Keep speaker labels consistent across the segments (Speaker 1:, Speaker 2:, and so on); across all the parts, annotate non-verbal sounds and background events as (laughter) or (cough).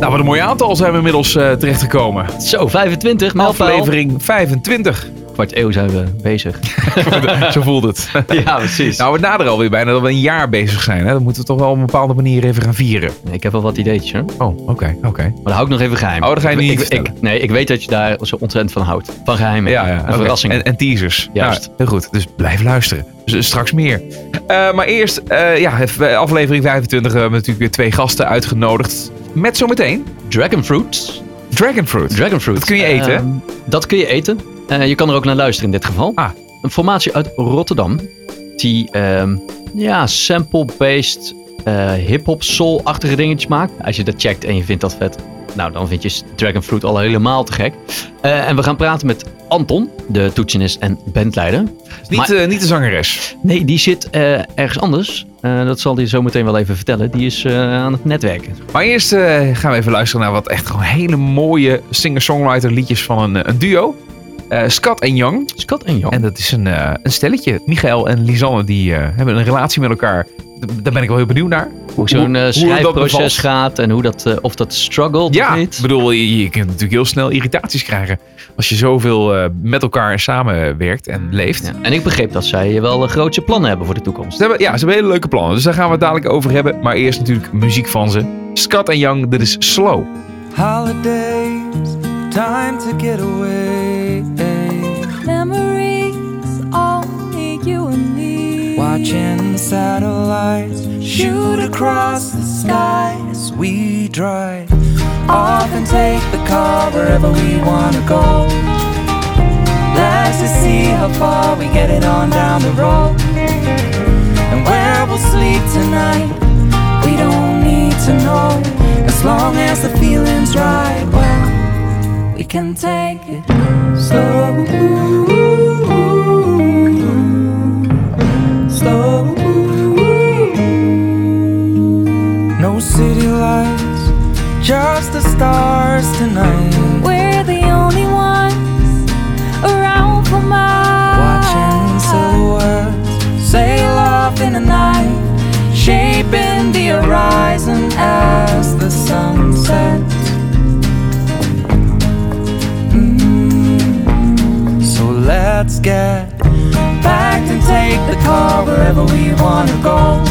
Speaker 1: Nou, wat een mooi aantal zijn we inmiddels uh, terechtgekomen.
Speaker 2: Zo, 25,
Speaker 1: mijlpaal. Aflevering 25.
Speaker 2: Kwart eeuw zijn we bezig. (laughs)
Speaker 1: Zo voelt het. (laughs)
Speaker 2: ja, precies.
Speaker 1: Nou, we naderen alweer bijna dat we een jaar bezig zijn. Hè? Dan moeten we toch wel op een bepaalde manier even gaan vieren.
Speaker 2: Nee, ik heb wel wat ideetjes hoor.
Speaker 1: Oh, oké, oké.
Speaker 2: Maar dat hou ik nog even geheim.
Speaker 1: Oh, dat ga je niet
Speaker 2: ik, ik, Nee, ik weet dat je daar zo ontzettend van houdt. Van geheimen.
Speaker 1: Ja, ja.
Speaker 2: En verrassingen.
Speaker 1: En, en, teasers.
Speaker 2: Juist.
Speaker 1: heel goed. Dus blijf luisteren. Dus eh, straks meer. Uh, maar eerst, uh, ja, aflevering 25 hebben we natuurlijk weer twee gasten uitgenodigd. Met zometeen...
Speaker 2: Dragonfruit.
Speaker 1: Dragonfruit.
Speaker 2: Dragonfruit.
Speaker 1: Dat kun je eten. Uh,
Speaker 2: dat kun je eten. Uh, je kan er ook naar luisteren in dit geval.
Speaker 1: Ah.
Speaker 2: Een formatie uit Rotterdam. Die um, ja, sample-based uh, hip-hop soul-achtige dingetjes maakt. Als je dat checkt en je vindt dat vet. Nou, dan vind je Dragonfruit al helemaal te gek. Uh, en we gaan praten met Anton, de toetsenist en bandleider.
Speaker 1: Niet, maar, niet de zangeres.
Speaker 2: Nee, die zit ergens anders. dat zal hij zo meteen wel even vertellen. Die is aan het netwerken.
Speaker 1: Maar eerst gaan we even luisteren naar wat echt gewoon hele mooie singer-songwriter liedjes van een, een duo. Skat en Young.
Speaker 2: Skat en Young.
Speaker 1: En dat is een, een stelletje. Michael en Lisanne die hebben een relatie met elkaar. Daar ben ik wel heel benieuwd naar.
Speaker 2: Hoe zo'n schrijfproces gaat en hoe dat, of dat struggelt
Speaker 1: ja,
Speaker 2: of niet.
Speaker 1: Ik bedoel, je, je kunt natuurlijk heel snel irritaties krijgen. Als je zoveel met elkaar samenwerkt en leeft.
Speaker 2: Ja. En ik begreep dat zij wel grootse plannen hebben voor de toekomst.
Speaker 1: Ze hebben, ja, ze hebben hele leuke plannen. Dus daar gaan we het dadelijk over hebben. Maar eerst natuurlijk muziek van ze. Skat en Young, dit is Slow.
Speaker 3: Holidays, time to get away. Watching satellites shoot across the sky as we drive off and take the car wherever we wanna go. Let's just see how far we get it on down the road. And where we'll sleep tonight, we don't need to know. As long as the feeling's right, well, we can take it. Slow. Get packed and take the car wherever we wanna go.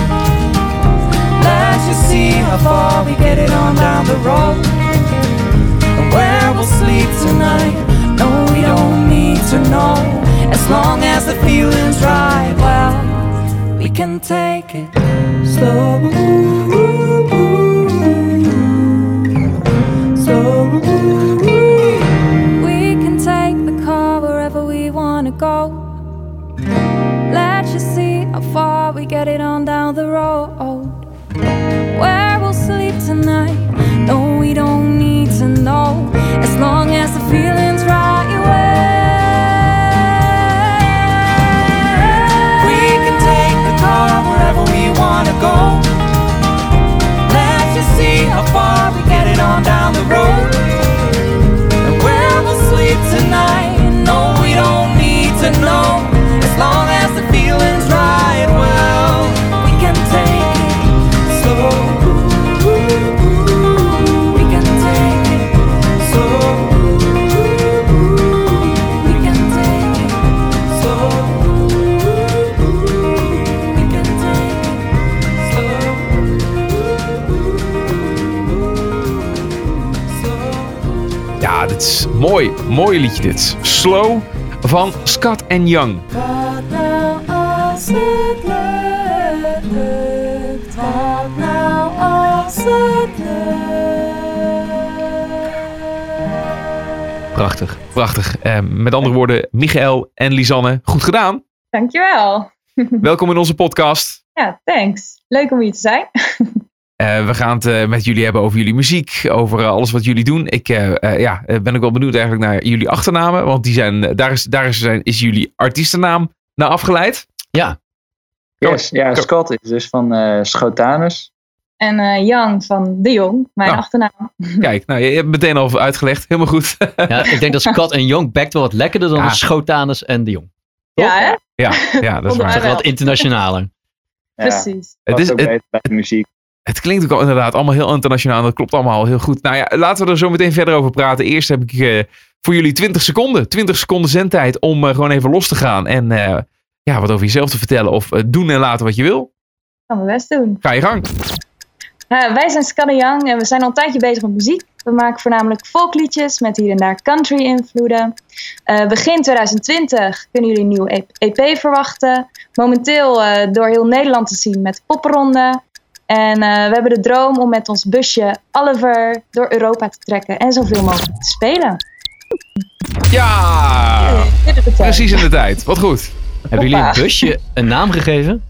Speaker 3: Let's just see how far we get it on down the road. And where we'll sleep tonight, no, we don't need to know. As long as the feeling's right, well, we can take it. Slow.
Speaker 1: Mooi. Mooi liedje dit. Slow van Scott en Young.
Speaker 4: Wat nou als het lukt? Wat nou als het lukt?
Speaker 2: Prachtig.
Speaker 1: Prachtig. Eh, met andere woorden, Michael en Lisanne, goed gedaan.
Speaker 5: Dankjewel.
Speaker 1: Welkom in onze podcast.
Speaker 5: Ja, thanks. Leuk om hier te zijn.
Speaker 1: Uh, we gaan het uh, met jullie hebben over jullie muziek, over uh, alles wat jullie doen. Ik ja, ben ook wel benieuwd eigenlijk naar jullie achternamen, want die zijn, daar, is, daar is, zijn, is jullie artiestennaam naar afgeleid.
Speaker 2: Ja.
Speaker 6: Yes, ja, Scott is dus van Schotanus.
Speaker 5: En Jan van De Jong, mijn
Speaker 1: Nou.
Speaker 5: achternaam. (laughs)
Speaker 1: Kijk, nou, je hebt meteen al uitgelegd. Helemaal goed.
Speaker 2: ja, ik denk dat Scott en Young backt wel wat lekkerder dan
Speaker 1: Ja.
Speaker 2: Schotanus en de Jong.
Speaker 5: Ja, hè?
Speaker 1: ja, ja, dat is waar.
Speaker 2: Wat internationaler.
Speaker 6: Ja,
Speaker 5: Precies.
Speaker 1: Het is- het-
Speaker 6: beter bij de muziek.
Speaker 1: Het klinkt ook al inderdaad allemaal heel internationaal. Dat klopt allemaal heel goed. Nou ja, laten we er zo meteen verder over praten. Eerst heb ik eh, voor jullie 20 seconden. 20 seconden zendtijd om eh, gewoon even los te gaan. En eh, ja, wat over jezelf te vertellen. Of doen en laten wat je wil.
Speaker 5: Gaan we best doen.
Speaker 1: Ga je gang.
Speaker 5: Wij zijn Scanne Young en we zijn al een tijdje bezig met muziek. We maken voornamelijk folkliedjes met hier en daar country invloeden. Begin 2020 kunnen jullie een nieuwe EP verwachten. Momenteel door heel Nederland te zien met popronde. En eh, we hebben de droom om met ons busje Oliver door Europa te trekken en zoveel mogelijk te spelen.
Speaker 1: Ja, precies in de tijd. Wat goed.
Speaker 2: Hebben jullie een busje een naam gegeven?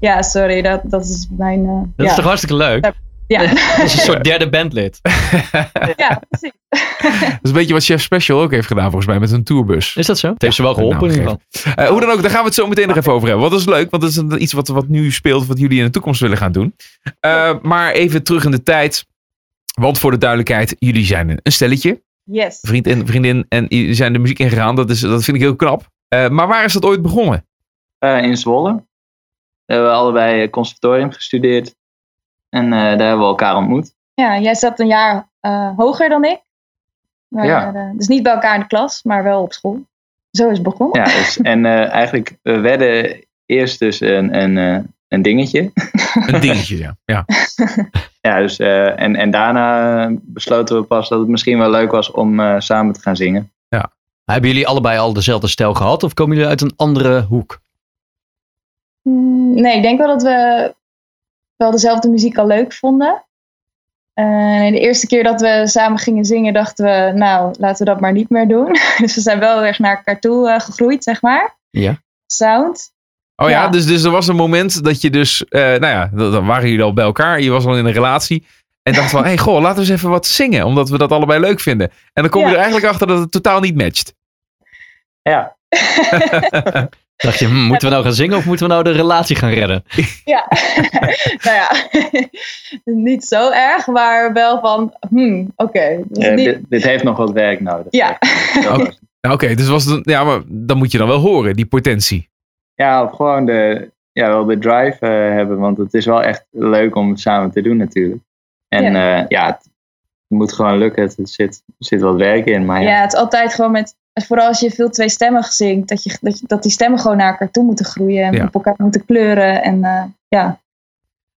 Speaker 5: Ja, sorry, dat, dat is mijn... eh,
Speaker 2: Dat
Speaker 5: ja.
Speaker 2: is toch hartstikke leuk?
Speaker 5: Ja.
Speaker 2: Dat is (laughs) een soort derde bandlid. (laughs)
Speaker 5: ja, precies. (laughs)
Speaker 1: Dat is een beetje wat Chef Special ook heeft gedaan volgens mij met een tourbus.
Speaker 2: Is dat zo? Het heeft ze wel
Speaker 1: een
Speaker 2: geholpen in ieder geval.
Speaker 1: Eh, hoe dan ook, daar gaan we het zo meteen nog even over hebben. Dat is leuk, want dat is een- iets wat, wat nu speelt, wat jullie in de toekomst willen gaan doen. Eh, maar even terug in de tijd. Want voor de duidelijkheid, jullie zijn een, stelletje.
Speaker 5: Yes.
Speaker 1: Vriend en vriendin. En jullie zijn de muziek ingegaan. Dat, is, dat vind ik heel knap. Eh, maar waar is dat ooit begonnen?
Speaker 6: Eh, in Zwolle. We hebben allebei eh, conservatorium gestudeerd. En eh, daar hebben we elkaar ontmoet.
Speaker 5: Ja, jij zat een jaar eh, hoger dan ik. Maar,
Speaker 6: Ja.
Speaker 5: eh, dus niet bij elkaar in de klas, maar wel op school. Zo is het begonnen.
Speaker 6: Ja, dus, en eh, eigenlijk, we werden eerst dus een, een, eh, een dingetje.
Speaker 1: Een dingetje, ja. ja. (laughs)
Speaker 6: Ja, dus, eh, en, en daarna besloten we pas dat het misschien wel leuk was om eh, samen te gaan zingen.
Speaker 2: Hebben jullie allebei al dezelfde stijl gehad? Of komen jullie uit een andere hoek?
Speaker 5: Mm, Nee, ik denk wel dat we wel dezelfde muziek al leuk vonden. En de eerste keer dat we samen gingen zingen, dachten we, nou, laten we dat maar niet meer doen. (laughs) Dus we zijn wel erg naar elkaar toe eh, gegroeid, zeg maar.
Speaker 2: Ja.
Speaker 5: Sound.
Speaker 1: Oh ja,
Speaker 5: Ja.
Speaker 1: Dus, dus er was een moment dat je dus... eh, nou ja, dan waren jullie al bij elkaar. Je was al in een relatie. En dacht van, (laughs) hey, goh, laten we eens even wat zingen. Omdat we dat allebei leuk vinden. En dan kom je
Speaker 5: Ja.
Speaker 1: er eigenlijk achter dat het totaal niet matcht.
Speaker 6: Ja, (laughs)
Speaker 2: Dacht je, hm, moeten we nou gaan zingen of moeten we nou de relatie gaan redden? (laughs)
Speaker 5: Ja, (laughs) nou ja, (laughs) niet zo erg, maar wel van, hmm, oké. dus
Speaker 6: eh,
Speaker 5: niet-
Speaker 6: dit, dit heeft nog wat werk nodig.
Speaker 5: Ja.
Speaker 1: Oké. dus was het, ja, maar dan moet je dan wel horen, die potentie.
Speaker 6: Ja, of gewoon de, ja, wel de drive eh, hebben. Want het is wel echt leuk om het samen te doen natuurlijk. En ja, ja het, moet gewoon lukken. Het, het zit, er zit wat werk in. Maar ja,
Speaker 5: Ja, het is altijd gewoon met, vooral als je veel tweestemmig zingt, dat, je, dat, je, dat die stemmen gewoon naar elkaar toe moeten groeien en
Speaker 1: Ja.
Speaker 5: op elkaar moeten kleuren. En eh, ja,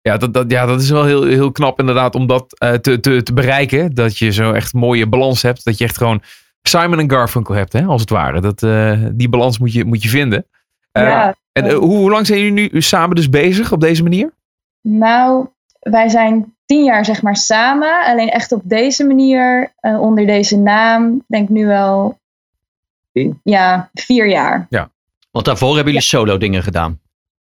Speaker 1: Ja, dat, dat, ja, dat is wel heel, heel knap inderdaad om dat eh, te, te, te bereiken. Dat je zo echt mooie balans hebt. Dat je echt gewoon Simon en Garfunkel hebt, hè, als het ware. Dat, eh, die balans moet je, moet je vinden.
Speaker 5: Ja.
Speaker 1: En hoe, hoe lang zijn jullie nu samen dus bezig op deze manier?
Speaker 5: Nou, wij zijn tien jaar zeg maar samen, alleen echt op deze manier, onder deze naam, denk ik nu wel? Ja, vier jaar.
Speaker 2: Want daarvoor hebben jullie solo dingen gedaan.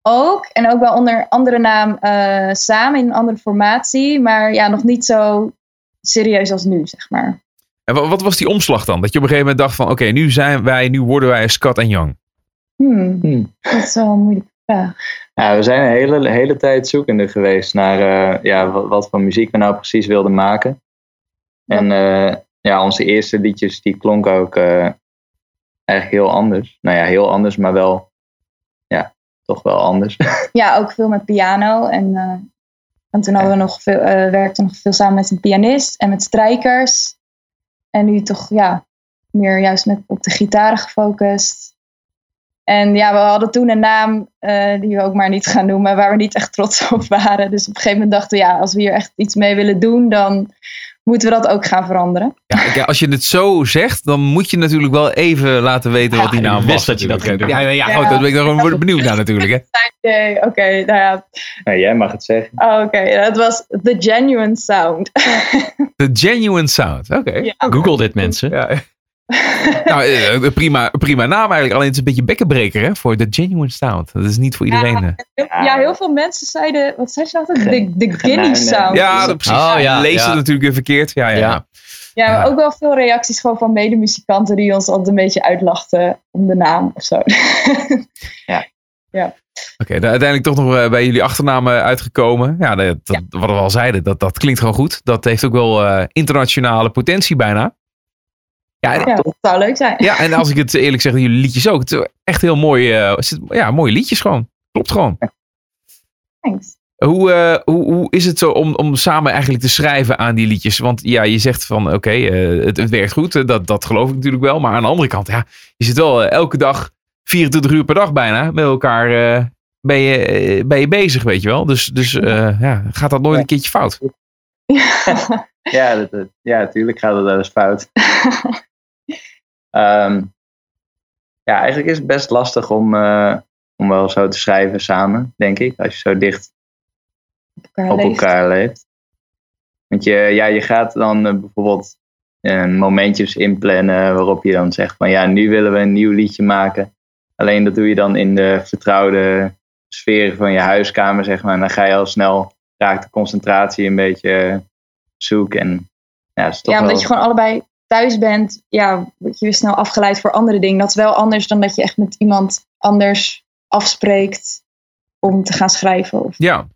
Speaker 5: Ook. En ook wel onder andere naam eh, samen in een andere formatie. Maar ja, nog niet zo serieus als nu, zeg maar.
Speaker 1: En wat, wat was die omslag dan? Dat je op een gegeven moment dacht van, oké, nu zijn wij, nu worden wij Scott en Young.
Speaker 5: Hmm,
Speaker 6: Hmm.
Speaker 5: dat is wel een moeilijke vraag.
Speaker 6: Ja, we zijn een hele, hele tijd zoekende geweest naar eh, ja, wat, wat voor muziek we nou precies wilden maken. En eh, ja, onze eerste liedjes die klonken ook eh, eigenlijk heel anders. Nou ja, heel anders, maar wel, ja, toch wel anders. (laughs)
Speaker 5: Ja, ook veel met piano. En, en toen hadden we nog veel, eh, werkten nog veel samen met een pianist en met strijkers. En nu toch, ja, meer juist met, op de gitaren gefocust. En ja, we hadden toen een naam eh, die we ook maar niet gaan noemen, waar we niet echt trots op waren. Dus op een gegeven moment dachten we, ja, als we hier echt iets mee willen doen, dan moeten we dat ook gaan veranderen.
Speaker 1: Ja, ik- ja, als je het zo zegt, dan moet je natuurlijk wel even laten weten wat die naam
Speaker 2: ik
Speaker 1: was.
Speaker 2: dat je dat
Speaker 1: natuurlijk.
Speaker 2: ging
Speaker 1: Ja, ja, ja,
Speaker 5: Ja.
Speaker 1: goed, dat ben ik gewoon benieuwd naar natuurlijk. Hè. (laughs)
Speaker 5: Oké, oké, nou ja.
Speaker 6: Nee, jij mag het zeggen.
Speaker 5: Oh, Oké, het was The Genuine Sound.
Speaker 1: The Genuine Sound, oké.
Speaker 5: Ja.
Speaker 2: Google dit mensen.
Speaker 1: Ja. (laughs) nou, eh, prima, prima naam eigenlijk. Alleen het is een beetje bekkenbreker hè, voor The Genuine Sound. Dat is niet voor iedereen. eh.
Speaker 5: Ja, heel veel mensen zeiden, wat zei ze altijd? De, de Guinea. Sound.
Speaker 1: Ja, dat, precies.
Speaker 2: Oh, ja,
Speaker 1: Lees
Speaker 2: ja.
Speaker 1: natuurlijk weer verkeerd. Ja, ja.
Speaker 2: Ja.
Speaker 1: ja.
Speaker 5: Ja, maar
Speaker 1: Ja.
Speaker 5: ook wel veel reacties gewoon van medemuzikanten die ons altijd een beetje uitlachten om de naam of zo. (laughs)
Speaker 1: Oké, dan uiteindelijk toch nog eh, bij jullie achternamen uitgekomen. Ja, dat, dat- wat we al zeiden, dat, dat klinkt gewoon goed. Dat heeft ook wel eh, internationale potentie bijna. Ja, en,
Speaker 5: ja, dat zou leuk zijn.
Speaker 1: ja, en als ik het eerlijk zeg, jullie liedjes ook. Het is echt heel mooi. eh, ja, mooie liedjes gewoon. Klopt gewoon.
Speaker 5: Thanks.
Speaker 1: Hoe, eh, hoe, hoe is het zo om, om samen eigenlijk te schrijven aan die liedjes? Want ja, je zegt van oké, eh, het, het werkt goed. Dat, dat geloof ik natuurlijk wel. Maar aan de andere kant, ja, je zit wel elke dag 24 uur per dag bijna met elkaar eh, ben, je, ben je bezig, weet je wel. Dus, dus eh, ja, gaat dat nooit een keertje fout? (laughs)
Speaker 6: Ja, dat, dat- ja, natuurlijk gaat het wel eens fout. (laughs) Ehm, ja, eigenlijk is het best lastig om, eh, om wel zo te schrijven samen, denk ik. Als je zo dicht
Speaker 5: elkaar
Speaker 6: op
Speaker 5: leeft.
Speaker 6: elkaar leeft. Want je, ja, je gaat dan eh, bijvoorbeeld eh, momentjes inplannen waarop je dan zegt van ja, nu willen we een nieuw liedje maken. Alleen dat doe je dan in de vertrouwde sfeer van je huiskamer, zeg maar. En dan ga je al snel, raakt de concentratie een beetje zoek. En ja,
Speaker 5: Ja, omdat
Speaker 6: wel-
Speaker 5: je gewoon allebei thuis bent, ja, word je weer snel afgeleid voor andere dingen. Dat is wel anders dan dat je echt met iemand anders afspreekt om te gaan schrijven. Of...
Speaker 1: Ja,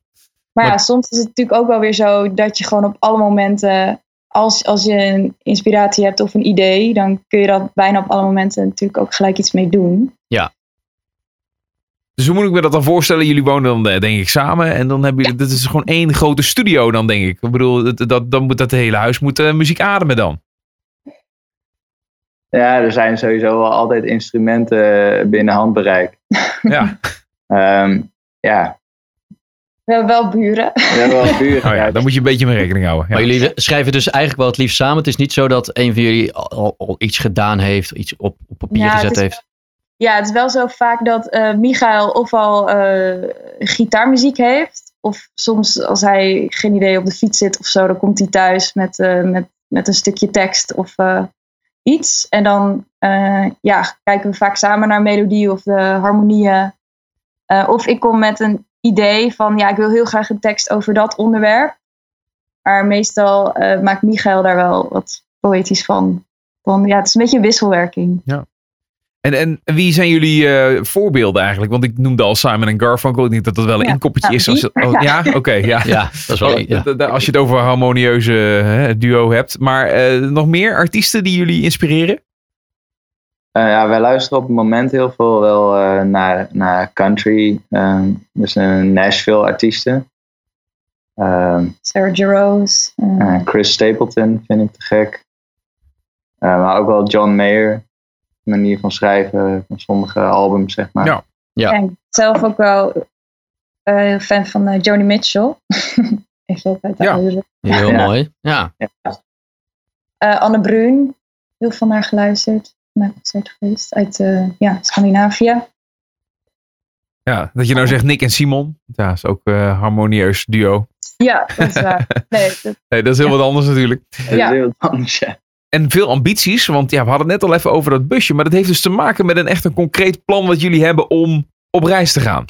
Speaker 5: Maar ja, soms is het natuurlijk ook wel weer zo dat je gewoon op alle momenten, als, als je een inspiratie hebt of een idee, dan kun je dat bijna op alle momenten natuurlijk ook gelijk iets mee doen.
Speaker 1: dus hoe moet ik me dat dan voorstellen? Jullie wonen dan eh, denk ik samen en dan hebben jullie, dit is gewoon één grote studio dan denk ik. Ik bedoel, dat, dat, dan moet dat hele huis moet eh, muziek ademen dan.
Speaker 6: Ja, er zijn sowieso wel altijd instrumenten binnen handbereik. (laughs)
Speaker 1: Ja,
Speaker 6: Ehm, ja,
Speaker 5: We hebben wel buren.
Speaker 6: we hebben wel (laughs) buren.
Speaker 1: oh ja, dan moet je een beetje mee rekening houden. Ja.
Speaker 2: Maar jullie schrijven dus eigenlijk wel het liefst samen. Het is niet zo dat een van jullie al, iets gedaan heeft, iets op, op papier
Speaker 5: Ja,
Speaker 2: gezet
Speaker 5: is-
Speaker 2: heeft.
Speaker 5: Ja, het is wel zo vaak dat eh Michael ofwel eh gitaarmuziek heeft. Of soms als hij geen idee op de fiets zit of zo, dan komt hij thuis met, eh, met, met een stukje tekst of eh, iets. En dan eh, ja, kijken we vaak samen naar melodie of de harmonieën. Eh, of ik kom met een idee van ja, ik wil heel graag een tekst over dat onderwerp. Maar meestal eh, maakt Michael daar wel wat poëtisch van. van. Ja, het is een beetje een wisselwerking.
Speaker 1: En, en wie zijn jullie eh, voorbeelden eigenlijk? Want ik noemde al Simon en Garfunkel. Ik denk dat dat wel een
Speaker 5: Ja,
Speaker 1: inkoppertje is. Als je,
Speaker 5: die.
Speaker 1: oh, (laughs) ja, oké. ja.
Speaker 2: Ja, dat is wel... Ja.
Speaker 1: Als je het over een harmonieuze hè, duo hebt. Maar eh, nog meer artiesten die jullie inspireren?
Speaker 6: Eh, ja, wij luisteren op het moment heel veel wel eh, naar, naar country. ehm, dus een Nashville artiesten. Ehm,
Speaker 5: Sarah eh,
Speaker 6: Chris Stapleton vind ik te gek. Eh, maar ook wel John Mayer. Manier van schrijven van sommige albums, zeg maar.
Speaker 1: Ja.
Speaker 2: Ja.
Speaker 5: Ja, ik ben zelf ook wel eh, fan van eh, Joni Mitchell. (laughs) Uit de
Speaker 1: Ja.
Speaker 2: Heel
Speaker 6: Ja.
Speaker 2: mooi. Ja.
Speaker 5: Eh, Anne Bruun, heel veel naar geluisterd. Naar concert geweest uit eh, ja, Scandinavië.
Speaker 1: Ja, dat je nou zegt Nick en Simon. Ja, is ook eh harmonieus duo.
Speaker 5: Ja, dat is waar. (laughs) Nee, dat,
Speaker 1: Nee, dat is heel
Speaker 5: Ja.
Speaker 1: wat anders natuurlijk.
Speaker 6: Dat is
Speaker 5: Ja.
Speaker 6: heel anders, ja.
Speaker 1: En veel ambities. Want ja, we hadden het net al even over dat busje. Maar dat heeft dus te maken met een echt een concreet plan wat jullie hebben om op reis te gaan.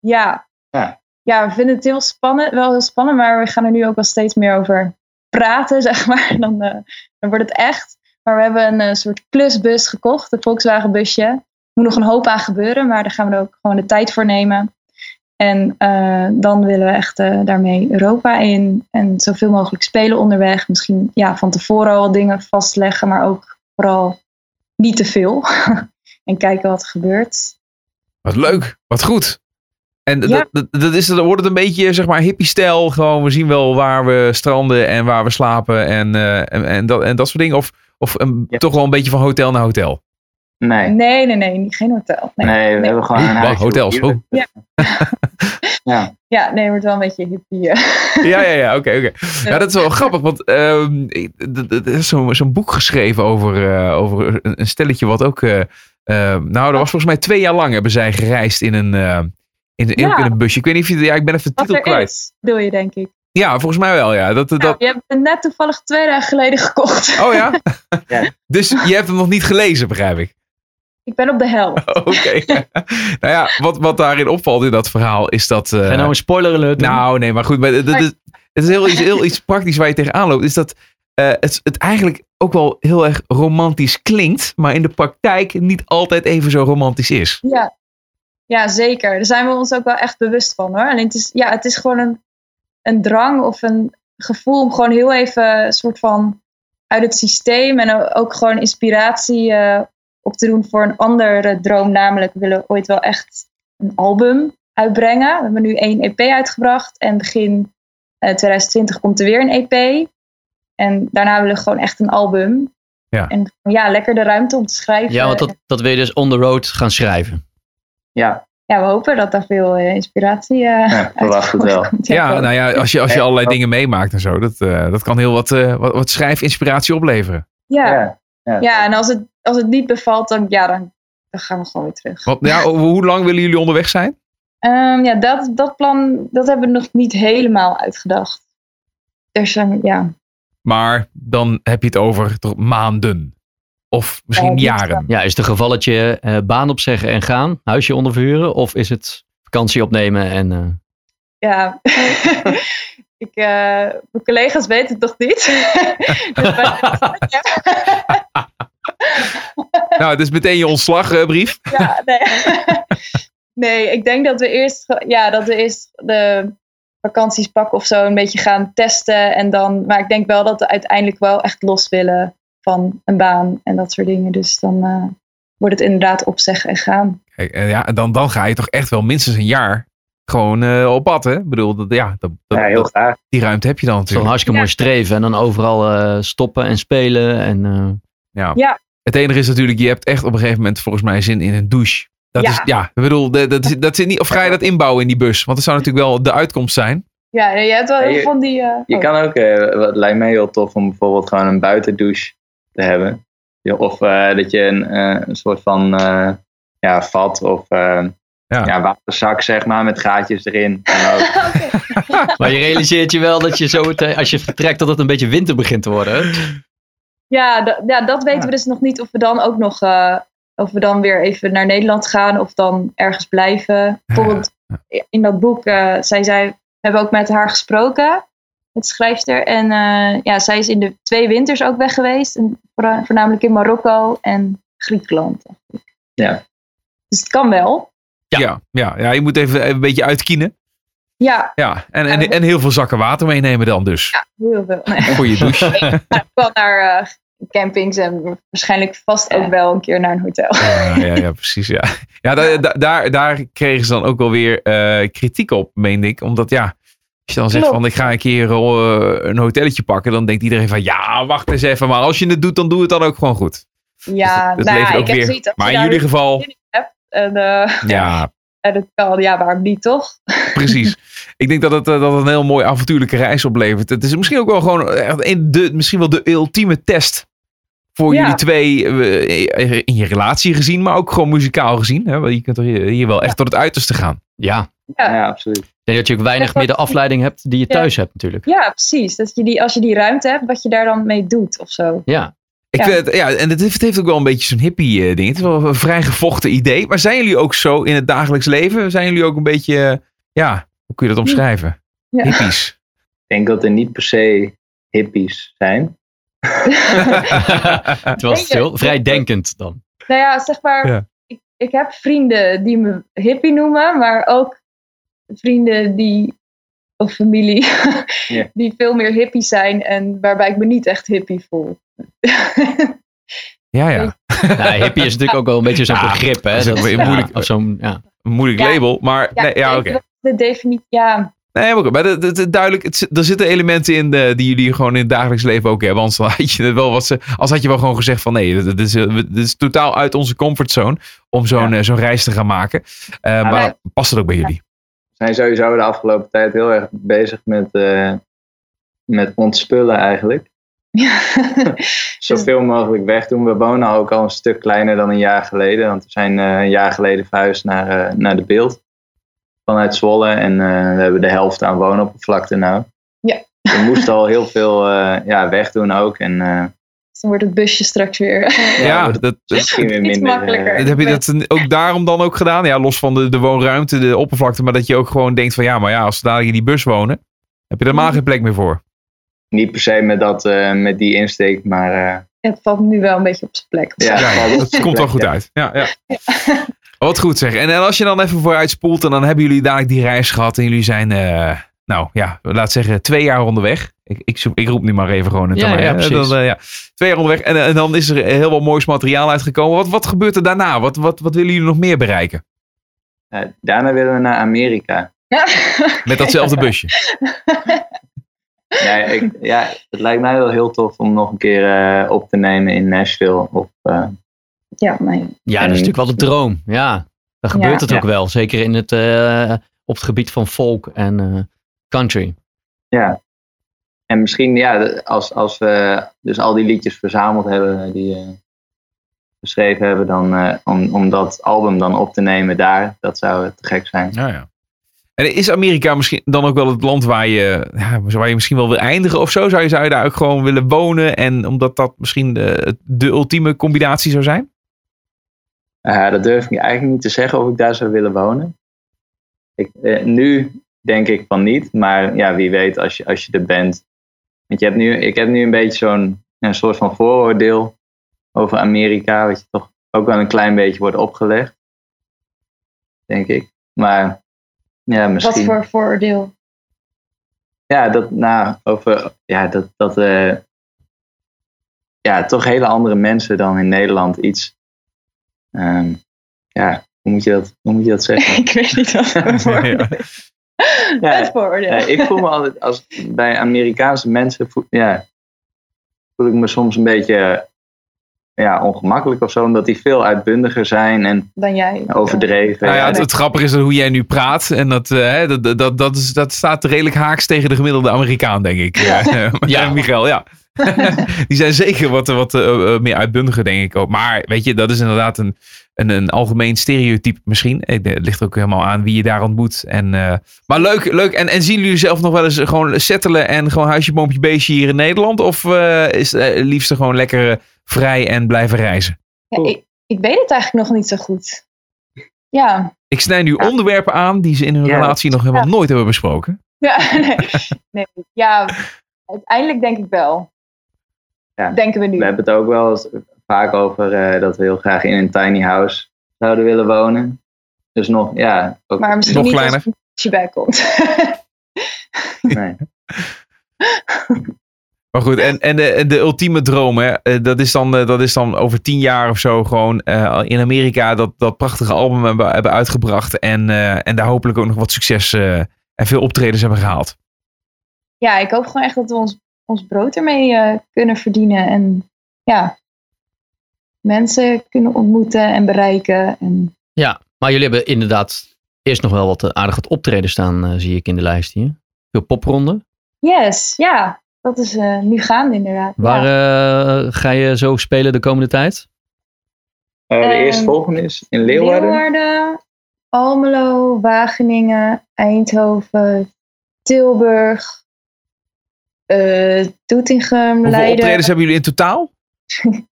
Speaker 5: ja.
Speaker 6: Ja.
Speaker 5: ja, we vinden het heel spannend, wel heel spannend, maar we gaan er nu ook wel steeds meer over praten, (laughs) zeg maar. Dan, eh, dan wordt het echt. Maar we hebben een eh, soort klusbus gekocht, een Volkswagen busje. Er moet nog een hoop aan gebeuren, maar daar gaan we er ook gewoon de tijd voor nemen. En eh, dan willen we echt eh, daarmee Europa in en zoveel mogelijk spelen onderweg. Misschien ja, van tevoren al dingen vastleggen, maar ook vooral niet te veel. (laughs) en kijken wat er gebeurt.
Speaker 1: Wat leuk, wat goed. En
Speaker 5: Ja.
Speaker 1: dat, dat, dat is, dan wordt het een beetje, zeg maar, hippie-stijl. Gewoon, we zien wel waar we stranden en waar we slapen en, eh, en, en, dat, en dat soort dingen. Of, of een,
Speaker 6: Ja.
Speaker 1: toch wel een beetje van hotel naar hotel.
Speaker 6: Nee.
Speaker 5: Nee, nee, nee, niet- geen hotel. Nee,
Speaker 6: Nee, we hebben gewoon een huisje
Speaker 1: hotels,
Speaker 6: Ierland. (laughs)
Speaker 5: Ja.
Speaker 6: ja.
Speaker 5: Ja, nee, het wordt wel een beetje hippie. eh. (laughs)
Speaker 1: Ja, ja, ja, oké, oké. Ja, dat is wel grappig, want ehm, er is zo'n zo'n boek geschreven over, eh, over een stelletje wat ook... eh, eh, nou, dat was volgens mij twee jaar lang hebben zij gereisd in een, eh, in, in,
Speaker 5: Ja.
Speaker 1: in een busje. Ik weet niet of je... Ja, ik ben even de
Speaker 5: Wat
Speaker 1: titel
Speaker 5: er
Speaker 1: kwijt.
Speaker 5: is, bedoel je, denk ik.
Speaker 1: Ja, volgens mij wel, ja. Dat, dat,
Speaker 5: Nou, je hebt het net toevallig twee dagen geleden gekocht.
Speaker 1: Oh ja? (laughs)
Speaker 6: Ja.
Speaker 1: Dus je hebt hem nog niet gelezen, begrijp ik.
Speaker 5: Ik ben op de helft. (laughs)
Speaker 1: Oké. (laughs) nou ja, wat, wat daarin opvalt in dat verhaal is dat... eh,
Speaker 2: Ga je nou een spoiler alert doen?
Speaker 1: nou, nee, maar goed. Maar het, het, het is heel iets, heel iets praktisch waar je tegenaan loopt. Is dat eh, het, het eigenlijk ook wel heel erg romantisch klinkt. Maar in de praktijk niet altijd even zo romantisch is.
Speaker 5: Ja. ja, zeker. Daar zijn we ons ook wel echt bewust van hoor. Alleen het is, ja, het is gewoon een, een drang of een gevoel om gewoon heel even een soort van uit het systeem en ook gewoon inspiratie eh, op te doen voor een andere droom. Namelijk, we willen ooit wel echt een album uitbrengen. We hebben nu één EP uitgebracht en begin eh, 2020 komt er weer een EP. En daarna willen we gewoon echt een album.
Speaker 1: Ja.
Speaker 5: En ja, lekker de ruimte om te schrijven.
Speaker 2: Ja, want dat, dat wil je dus on the road gaan schrijven.
Speaker 6: Ja,
Speaker 5: Ja, we hopen dat daar veel eh, inspiratie uh,
Speaker 6: Ja, verwacht het wel.
Speaker 1: Ja, nou ja, als je, als je allerlei dingen meemaakt en zo, dat, eh, dat kan heel wat, eh, wat, wat schrijfinspiratie opleveren.
Speaker 5: ja.
Speaker 6: ja. ja.
Speaker 5: Ja, en als het, als het niet bevalt, dan, ja, dan, dan gaan we gewoon weer terug.
Speaker 1: Want, ja, (laughs) hoe lang willen jullie onderweg zijn?
Speaker 5: Ehm, ja, dat, dat plan dat hebben we nog niet helemaal uitgedacht. Er zijn, ja,
Speaker 1: Maar dan heb je het over toch maanden. Of misschien
Speaker 5: Ja,
Speaker 1: jaren.
Speaker 2: Ja, is het een gevalletje eh, baan opzeggen en gaan, huisje onderverhuren? Of is het vakantie opnemen en... eh,
Speaker 5: ja. (laughs) ik, eh, mijn collega's weten het toch niet. (laughs)
Speaker 1: Nou, het is meteen je ontslagbrief.
Speaker 5: ja, nee. (laughs) nee, ik denk dat we eerst, ja, dat we eerst de vakanties pakken of zo een beetje gaan testen. En dan, maar ik denk wel dat we uiteindelijk wel echt los willen van een baan en dat soort dingen. Dus dan eh, wordt het inderdaad opzeggen en gaan.
Speaker 1: Kijk, en ja, dan, dan ga je toch echt wel minstens een jaar gewoon eh, op pad, hè? Ik bedoel, dat, ja, dat, dat-
Speaker 6: Ja, heel
Speaker 1: dat-
Speaker 6: graag.
Speaker 1: die ruimte heb je dan
Speaker 2: Zo'n
Speaker 1: natuurlijk.
Speaker 2: hartstikke mooi streven en dan overal eh, stoppen en spelen. En, eh,
Speaker 1: Ja.
Speaker 5: Ja.
Speaker 1: Het enige is natuurlijk, je hebt echt op een gegeven moment volgens mij zin in een douche. Dat
Speaker 5: Ja.
Speaker 1: is, ja, ik bedoel, dat, dat, is- dat zit niet, of ga je dat inbouwen in die bus? Want dat zou natuurlijk wel de uitkomst zijn.
Speaker 5: Ja, je hebt wel heel veel van die... eh,
Speaker 6: Je
Speaker 5: oh.
Speaker 6: kan ook, eh, wat lijkt mij heel tof om bijvoorbeeld gewoon een buitendouche te hebben. Ja, Of eh, dat je een, eh, een soort van eh, ja, vat of eh,
Speaker 1: Ja.
Speaker 6: ja. waterzak zeg maar met gaatjes erin. (laughs) En ook-
Speaker 2: maar je realiseert je wel dat je zo meteen, als je vertrekt, dat het een beetje winter begint te worden.
Speaker 5: Ja, ja, dat weten
Speaker 6: Ja.
Speaker 5: we dus nog niet of we dan ook nog... eh, of we dan weer even naar Nederland gaan of dan ergens blijven. Bijvoorbeeld in dat boek, eh, zij zei, we hebben ook met haar gesproken, met de schrijfster. En eh, ja, zij is in de twee winters ook weg geweest. En voornamelijk in Marokko en Griekenland.
Speaker 6: Ja.
Speaker 5: Dus het kan wel.
Speaker 2: Ja.
Speaker 1: Ja, ja, ja, je moet even, even een beetje uitkienen.
Speaker 5: Ja,
Speaker 1: Ja, en, en, en heel veel zakken water meenemen dan dus.
Speaker 5: heel veel. Nee.
Speaker 1: Voor je (laughs) douche.
Speaker 5: Ik wel naar eh, campings en waarschijnlijk vast ook wel een keer naar een hotel.
Speaker 1: Ja, ja, (laughs) ja, precies. Ja, ja da- da- daar, daar kregen ze dan ook wel weer eh, kritiek op, meende ik. Omdat ja, als je dan zegt
Speaker 5: Klopt.
Speaker 1: van ik ga een keer eh, een hotelletje pakken, dan denkt iedereen van ja, wacht eens even. Maar als je het doet, dan doe het dan ook gewoon goed.
Speaker 5: Ja,
Speaker 1: dat
Speaker 5: nou ja,
Speaker 1: ook
Speaker 5: ik heb
Speaker 1: weer.
Speaker 5: zoiets. als
Speaker 1: Maar in jullie
Speaker 5: weer
Speaker 1: geval,
Speaker 5: hebt En, eh, (laughs)
Speaker 1: ja, (laughs)
Speaker 5: en het kan, ja, waarom niet toch?
Speaker 1: precies. Ik denk dat het, dat het een heel mooi avontuurlijke reis oplevert. Het is misschien ook wel gewoon echt de, misschien wel de ultieme test voor
Speaker 5: Ja.
Speaker 1: jullie twee eh, in je relatie gezien, maar ook gewoon muzikaal gezien. Hè? Want Je kunt er hier wel echt tot het uiterste gaan.
Speaker 2: Ja,
Speaker 5: Ja.
Speaker 6: ja, absoluut.
Speaker 2: ik denk dat je ook weinig meer de afleiding hebt die je
Speaker 5: Ja.
Speaker 2: thuis hebt natuurlijk.
Speaker 5: Ja, precies. Dat je die, als je die ruimte hebt, wat je daar dan mee doet of zo.
Speaker 2: Ja,
Speaker 1: Ik
Speaker 5: Ja.
Speaker 1: vind het, ja, en het heeft, het heeft ook wel een beetje zo'n hippie eh, ding. Het is wel een vrij gevochten idee. Maar zijn jullie ook zo in het dagelijks leven? Zijn jullie ook een beetje, eh, ja, hoe kun je dat omschrijven?
Speaker 5: Ja.
Speaker 1: Hippies.
Speaker 6: Ik denk dat er niet per se hippies zijn. (laughs)
Speaker 2: het was stil. Vrij denkend dan.
Speaker 5: Nou ja, zeg maar,
Speaker 1: Ja.
Speaker 5: ik, ik heb vrienden die me hippie noemen, maar ook vrienden die, of familie, (laughs)
Speaker 6: Ja.
Speaker 5: die veel meer hippie zijn en waarbij ik me niet echt hippie voel.
Speaker 1: Ja, ja.
Speaker 2: Nou, (laughs) hippie is natuurlijk ook wel een beetje zo'n
Speaker 1: Ja,
Speaker 2: begrip. Hè?
Speaker 1: dat is
Speaker 2: ja,
Speaker 1: moeilijk.
Speaker 2: Of zo'n, ja.
Speaker 1: Een moeilijk
Speaker 5: Ja.
Speaker 1: label. Maar
Speaker 5: Ja,
Speaker 1: nee, ja,
Speaker 5: ik
Speaker 1: oké.
Speaker 5: dat De definitie, ja,
Speaker 1: Nee, maar, goed. maar het, het- het duidelijk, het, er zitten elementen in eh, die jullie gewoon in het dagelijks leven ook hebben. Anders (laughs) had je het wel wat ze, als had je wel gewoon gezegd van nee, dit, is, dit is totaal uit onze comfortzone om zo'n
Speaker 6: Ja.
Speaker 1: eh, zo'n reis te gaan maken. Eh, maar
Speaker 5: wij-
Speaker 1: past het ook bij jullie?
Speaker 6: We zijn sowieso de afgelopen tijd heel erg bezig met, eh, met ontspullen eigenlijk. (laughs) (laughs) Zoveel mogelijk wegdoen. We wonen ook al een stuk kleiner dan een jaar geleden. Want we zijn een jaar geleden verhuisd naar, naar de beeld. Vanuit Zwolle. En eh, we hebben de helft aan woonoppervlakte nou.
Speaker 5: Ja.
Speaker 6: We moesten al heel (laughs) veel eh, ja, wegdoen ook. En eh,
Speaker 5: Dus dan wordt het busje straks weer.
Speaker 1: Ja, dat,
Speaker 6: misschien weer minder.
Speaker 5: makkelijker.
Speaker 1: heb je dat ook daarom dan ook gedaan? Ja, los van de, de woonruimte, de oppervlakte. Maar dat je ook gewoon denkt van ja, maar ja, als we dadelijk in die bus wonen, heb je er maar geen plek meer voor.
Speaker 6: niet per se met, dat, eh, met die insteek, maar eh,
Speaker 5: Het valt nu wel een beetje op zijn plek.
Speaker 6: Ja.
Speaker 1: Ja,
Speaker 6: zijn
Speaker 1: komt wel goed
Speaker 6: ja.
Speaker 1: uit. Ja, ja. Wat goed zeg. En, en als je dan even vooruit spoelt en dan hebben jullie dadelijk die reis gehad en jullie zijn, eh, nou ja, laat zeggen twee jaar onderweg. Ik, ik, zoek- ik roep nu maar even gewoon een
Speaker 2: Ja, ja, precies.
Speaker 1: Dan, eh, ja. Twee jaar onderweg en, en dan is er heel wat moois materiaal uitgekomen. Wat, wat gebeurt er daarna? Wat, wat, wat willen jullie nog meer bereiken?
Speaker 6: Ja, daarna willen we naar Amerika.
Speaker 1: Met datzelfde (laughs) busje.
Speaker 6: Ja, ik, ja, het lijkt mij wel heel tof om nog een keer eh, op te nemen in Nashville. Of, eh,
Speaker 5: ja,
Speaker 2: Ja, dat is natuurlijk wel de droom. Ja, dan gebeurt het
Speaker 6: Ja.
Speaker 2: ook wel. Zeker in het, eh, op het gebied van folk en eh, country.
Speaker 6: ja. En misschien, ja, als, als we dus al die liedjes verzameld hebben die eh geschreven hebben, dan, eh, om, om dat album dan op te nemen daar, dat zou te gek zijn.
Speaker 1: Ja, ja. En is Amerika misschien dan ook wel het land waar je, ja, waar je misschien wel wil eindigen of zo? Zou je, zou je daar ook gewoon willen wonen? En omdat dat misschien de, de ultieme combinatie zou zijn?
Speaker 6: Eh, dat durf ik eigenlijk niet te zeggen of ik daar zou willen wonen. Ik, eh, nu denk ik van niet, maar ja, wie weet als je, als je er bent. Want je hebt nu, ik heb nu een beetje zo'n een soort van vooroordeel over Amerika, wat je toch ook wel een klein beetje wordt opgelegd. Denk ik. Maar ja,
Speaker 5: wat
Speaker 6: misschien.
Speaker 5: voor vooroordeel?
Speaker 6: Ja, dat, nou, over, ja, dat, dat eh, ja, toch hele andere mensen dan in Nederland iets. Ehm, ja, hoe moet je dat, hoe moet je dat zeggen? (laughs)
Speaker 5: ik weet niet wat voor. (laughs)
Speaker 6: Ja,
Speaker 5: Het vooroordeel.
Speaker 6: Ja, ik voel me altijd, als bij Amerikaanse mensen, voel, ja, voel ik me soms een beetje ja, ongemakkelijk of zo, omdat die veel uitbundiger zijn en
Speaker 5: Dan jij.
Speaker 6: overdreven.
Speaker 1: Nou ja, het, het grappige is dat hoe jij nu praat. En dat, eh, hè, dat, dat, dat, dat, is, dat staat redelijk haaks tegen de gemiddelde Amerikaan, denk ik. Ja, (laughs)
Speaker 2: Ja.
Speaker 1: ja. Michael, ja. (laughs) Die zijn zeker wat, wat eh, eh, meer uitbundiger, denk ik ook. Maar weet je, dat is inderdaad een, een, een algemeen stereotype misschien. Eh, Het ligt ook helemaal aan wie je daar ontmoet. En, eh, maar leuk, leuk. En, en zien jullie zelf nog wel eens gewoon settelen en gewoon huisje, boompje, beestje hier in Nederland? Of eh, is het eh, liefst gewoon lekker eh, vrij en blijven reizen?
Speaker 5: Ja, ik, ik weet het eigenlijk nog niet zo goed. Ja,
Speaker 1: Ik snij nu
Speaker 6: Ja.
Speaker 1: onderwerpen aan die ze in hun
Speaker 6: Ja,
Speaker 1: relatie nog helemaal
Speaker 5: ja.
Speaker 1: nooit hebben besproken.
Speaker 5: ja, (laughs) nee, nee. ja, uiteindelijk denk ik wel.
Speaker 6: Ja.
Speaker 5: Denken we nu.
Speaker 6: We hebben het ook wel eens vaak over eh, dat we heel graag in een tiny house zouden willen wonen. Dus nog, ja, ook,
Speaker 5: maar misschien
Speaker 1: Nog
Speaker 5: niet
Speaker 1: kleiner.
Speaker 5: als je bij komt.
Speaker 6: nee. (laughs)
Speaker 1: Maar goed, en, en de, de ultieme droom, hè, eh, dat, is dan, eh, dat is dan over tien jaar of zo gewoon eh, in Amerika dat, dat prachtige album hebben, hebben uitgebracht. En, eh, en daar hopelijk ook nog wat succes eh, en veel optredens hebben gehaald.
Speaker 5: ja, ik hoop gewoon echt dat we ons, ons brood ermee eh, kunnen verdienen. En ja, mensen kunnen ontmoeten en bereiken. En
Speaker 2: Ja, maar jullie hebben inderdaad eerst nog wel wat eh, aardig wat optreden staan, eh, zie ik in de lijst hier. Veel popronden.
Speaker 5: yes, ja, dat is eh, nu gaande inderdaad.
Speaker 2: Waar
Speaker 5: ja.
Speaker 2: ga je zo spelen de komende tijd?
Speaker 6: Eh, de
Speaker 5: Ehm,
Speaker 6: eerste volgende is in Leeuwarden.
Speaker 5: Leeuwarden, Almelo, Wageningen, Eindhoven, Tilburg, eh Doetinchem,
Speaker 1: Hoeveel
Speaker 5: Leiden.
Speaker 1: optredens hebben jullie in totaal? (laughs)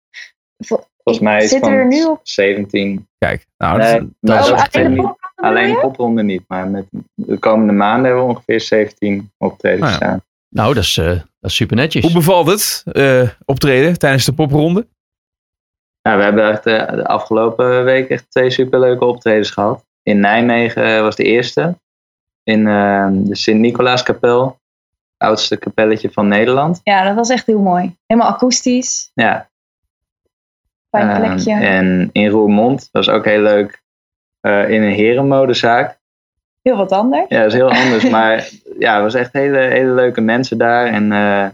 Speaker 6: Volgens mij is
Speaker 5: Zit er nu op?
Speaker 6: 17.
Speaker 1: Kijk, nou, dat is-
Speaker 6: Nee, maar
Speaker 2: dat is
Speaker 6: dat
Speaker 5: Oh,
Speaker 6: is
Speaker 5: alleen
Speaker 6: niet-
Speaker 5: de popronde
Speaker 6: Alleen niet, maar met de komende maanden hebben we ongeveer 17 optredens
Speaker 1: ja.
Speaker 6: staan.
Speaker 2: Nou, dat is, eh, dat is super netjes.
Speaker 1: hoe bevalt het eh, optreden tijdens de popronde?
Speaker 6: Nou, we hebben echt de afgelopen week echt twee superleuke optredens gehad. In Nijmegen was de eerste. In eh, de Sint-Nicolaaskapel. Oudste kapelletje van Nederland.
Speaker 5: Ja, dat was echt heel mooi. Helemaal akoestisch,
Speaker 6: Ja,
Speaker 5: fijn
Speaker 6: eh,
Speaker 5: plekje.
Speaker 6: en in Roermond was ook heel leuk. eh, in een herenmodezaak.
Speaker 5: Heel wat anders.
Speaker 6: Ja, dat is heel anders. (laughs) maar ja, er was echt hele, hele leuke mensen daar. En eh,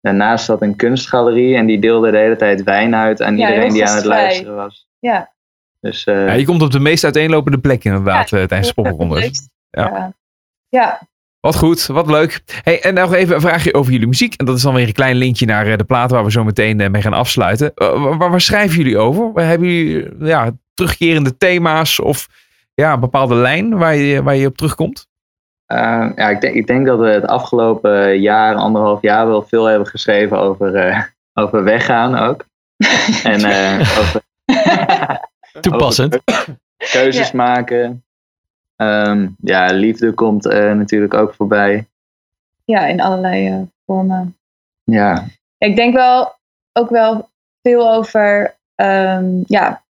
Speaker 6: daarnaast zat een kunstgalerie. En die deelde de hele tijd wijn uit aan
Speaker 5: Ja,
Speaker 6: iedereen die aan het luisteren was.
Speaker 5: Ja.
Speaker 6: Dus eh,
Speaker 1: Ja, je komt op de meest uiteenlopende plek inderdaad tijdens de. Ja.
Speaker 5: Ja.
Speaker 1: Wat goed, wat leuk. Hey, en nog even een vraagje over jullie muziek. En dat is dan weer een klein linkje naar eh, de plaat waar we zo meteen eh, mee gaan afsluiten. Eh, waar, waar schrijven jullie over? Hebben jullie ja, terugkerende thema's of ja, een bepaalde lijn waar je, waar je op terugkomt?
Speaker 6: Eh, ja, ik, denk, ik denk dat we het afgelopen jaar, anderhalf jaar, wel veel hebben geschreven over, eh, over weggaan ook. en eh, (laughs) over,
Speaker 2: Toepassend.
Speaker 6: over (laughs) keuzes maken. Ehm, ja, liefde komt eh, natuurlijk ook voorbij.
Speaker 5: ja, in allerlei eh, vormen.
Speaker 6: Ja,
Speaker 5: Ik denk wel ook wel veel over, ehm, ja,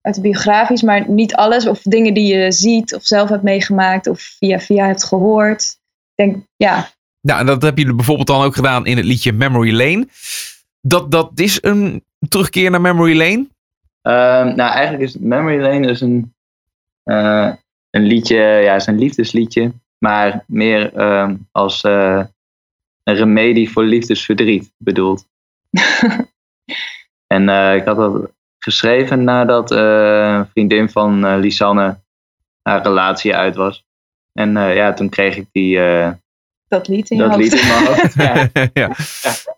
Speaker 5: autobiografisch, maar niet alles. Of dingen die je ziet of zelf hebt meegemaakt of via via hebt gehoord. Ik denk, ja,
Speaker 1: Nou, en dat hebben jullie bijvoorbeeld dan ook gedaan in het liedje Memory Lane. Dat, dat is een terugkeer naar Memory Lane.
Speaker 6: Ehm, nou eigenlijk is Memory Lane dus een, eh, een liedje, ja, het is een liefdesliedje, maar meer ehm, als eh, een remedie voor liefdesverdriet bedoeld. (laughs) en eh, ik had dat geschreven nadat eh, een vriendin van eh, Lisanne haar relatie uit was. En eh, ja, toen kreeg ik die, eh,
Speaker 5: Dat lied in je
Speaker 6: dat
Speaker 5: hoofd.
Speaker 6: lied in mijn hoofd. (laughs) (laughs) Ja.
Speaker 1: ja.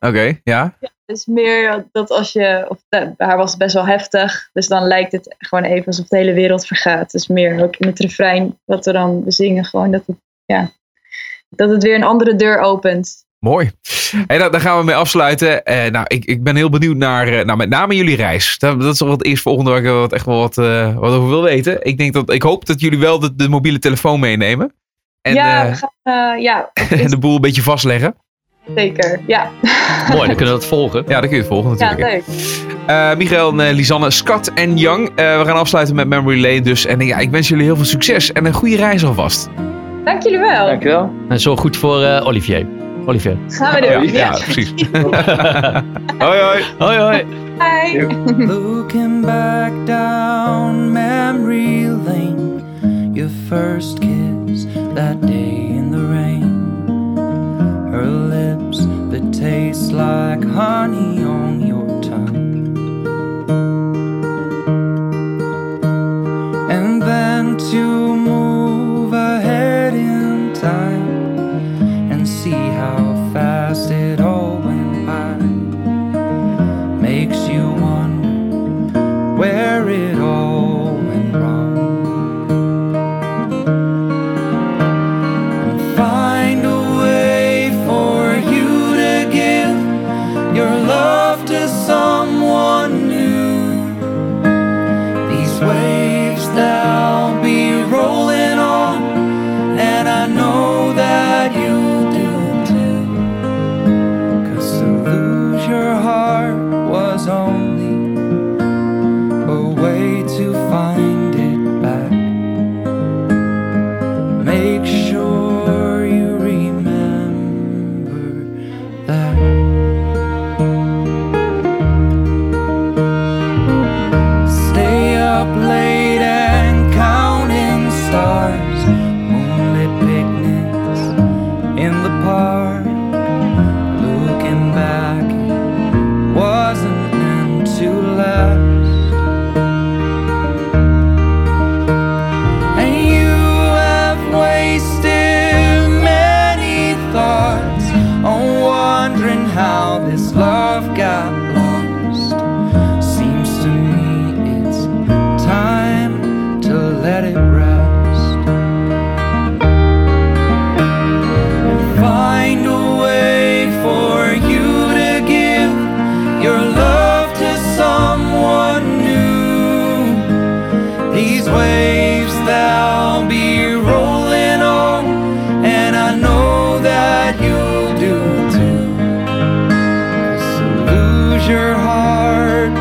Speaker 1: Oké, ja.
Speaker 5: Dus meer dat als je, of bij haar was het best wel heftig, dus dan lijkt het gewoon even alsof de hele wereld vergaat. Dus meer ook in het refrein wat we dan zingen, gewoon dat het, ja, dat het weer een andere deur opent.
Speaker 1: Mooi. En daar, daar gaan we mee afsluiten. Eh, nou, ik, ik ben heel benieuwd naar, eh, nou, met name jullie reis. Dat, dat is wel het eerstvolgende waar ik wat, echt wel wat, eh, wat over wil weten. Ik, denk dat, ik hoop dat jullie wel de, de mobiele telefoon meenemen. En
Speaker 5: ja, we gaan, ja, (laughs)
Speaker 1: de boel een beetje vastleggen.
Speaker 5: Zeker. Ja, (laughs)
Speaker 2: Mooi, dan kunnen we dat volgen.
Speaker 1: Ja, dan kun je het volgen
Speaker 5: ja
Speaker 1: natuurlijk.
Speaker 5: leuk.
Speaker 1: Eh, Michael en eh, Lisanne, Skat en Young. Eh, we gaan afsluiten met Memory Lane dus. En ja, ik wens jullie heel veel succes en een goede reis alvast.
Speaker 5: Dank jullie wel.
Speaker 6: Dankjewel.
Speaker 2: En zo goed voor eh, Olivier. Olivier.
Speaker 5: Gaan we
Speaker 1: Ja,
Speaker 5: doen.
Speaker 1: ja, precies. (laughs) hoi hoi.
Speaker 2: Hoi hoi.
Speaker 5: Bye.
Speaker 3: Looking back down memory lane, your first kiss that day that taste like honey on your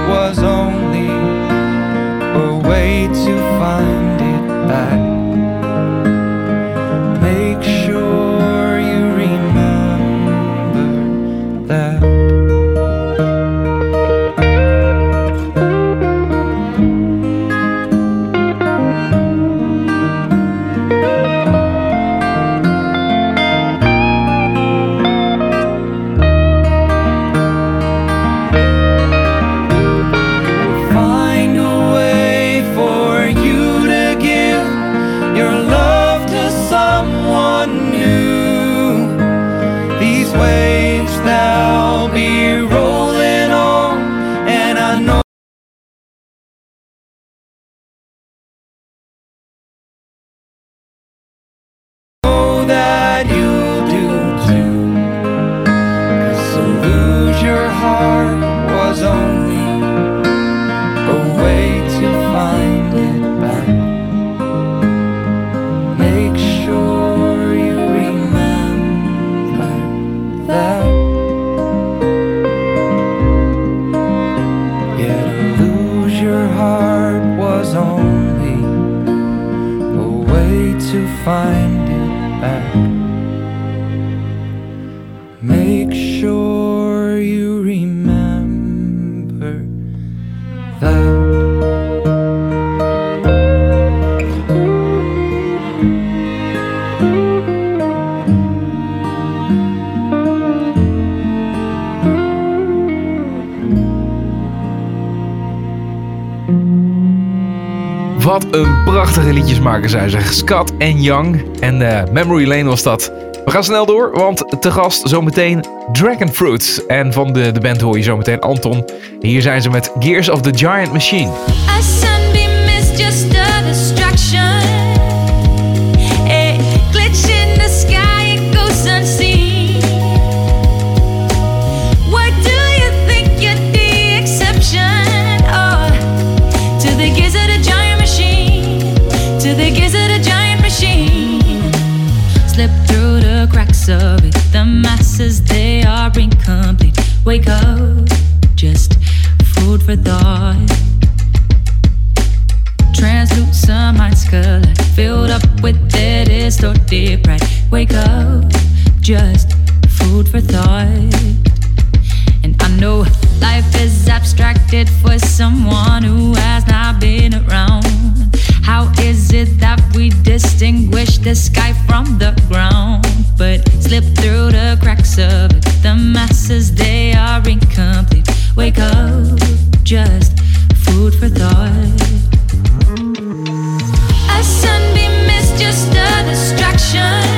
Speaker 3: was
Speaker 1: Wat een prachtige liedjesmaker zijn ze. Scott en Young. En eh, Memory Lane was dat. We gaan snel door, want te gast zometeen Dragon Fruit. En van de, de band hoor je zometeen Anton. Hier zijn ze met Gears of the Giant Machine.
Speaker 4: A of it. The masses, they are incomplete. Wake up, just food for thought. Translucent mind skeleton filled up with their distorted pride. Wake up, just food for thought. And I know life is abstracted for someone who has not been around. How is it that we distinguish the sky from the ground? But slip through the cracks of it. The masses, they are incomplete. Wake up, just food for thought. A sunbeam is just a distraction.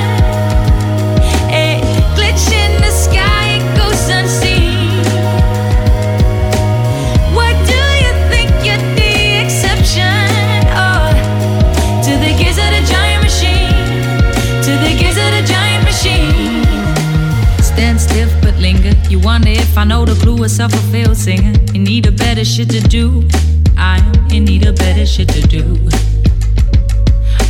Speaker 4: You wonder if I know the clue of self-fulfilled singer. You need a better shit to do. I you need a better shit to do.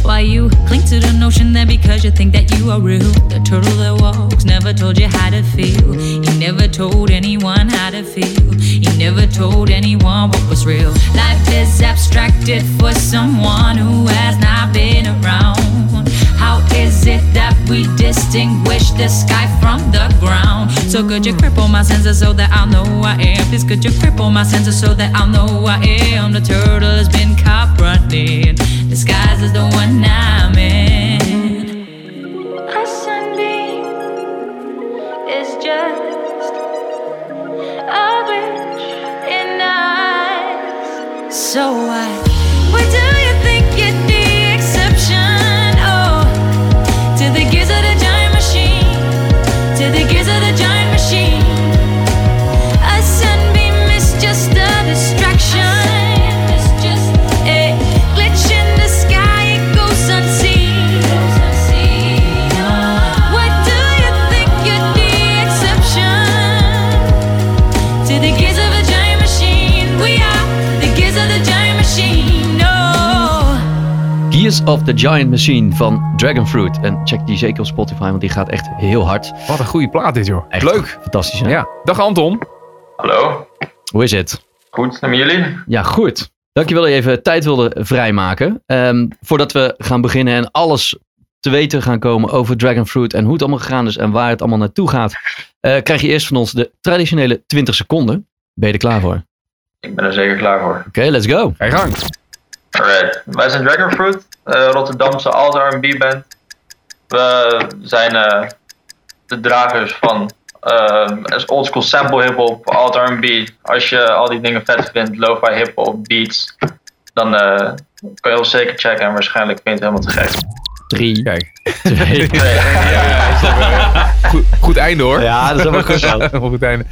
Speaker 4: Why you cling to the notion that because you think that you are real, the turtle that walks never told you how to feel. He never told anyone how to feel. He never told anyone what was real. Life is abstracted for someone who has not been around. How is it that we distinguish the sky from the ground? So could you cripple my senses so that I'll know I am? Please could you cripple my senses so that I'll know I am? The turtle has been caught running, The disguised as the one I'm in. A sunbeam is just a glitch in eyes. So why? Of the Giant Machine
Speaker 2: van Dragonfruit. En check die zeker op Spotify, want die gaat echt heel hard.
Speaker 1: Wat een goede plaat dit, joh.
Speaker 2: Echt
Speaker 1: Leuk.
Speaker 2: Fantastisch, hè?
Speaker 1: Ja. Dag Anton.
Speaker 7: Hallo,
Speaker 2: Hoe is het?
Speaker 7: goed, en met jullie?
Speaker 2: Ja, goed. Dankjewel dat je even tijd wilde vrijmaken. Ehm, voordat we gaan beginnen en alles te weten gaan komen over Dragonfruit en hoe het allemaal gegaan is en waar het allemaal naartoe gaat, eh, krijg je eerst van ons de traditionele 20 seconden. Ben je er klaar voor? Oké,
Speaker 7: Ik ben er zeker klaar voor.
Speaker 2: let's go.
Speaker 1: Ga je gang.
Speaker 7: Alright, wij zijn Dragonfruit, eh Rotterdamse alt R&B band. We zijn eh, de dragers van eh oldschool sample hip-hop, alt R&B. Als je al die dingen vet vindt, lo-fi hip-hop, beats, dan eh, kan je ons zeker checken en waarschijnlijk vind je het helemaal te gek.
Speaker 2: Drie,
Speaker 1: Kijk.
Speaker 2: twee. (laughs)
Speaker 1: Goed, goed einde hoor.
Speaker 2: Ja, dat is allemaal goed zo. (laughs)
Speaker 1: Een goed einde.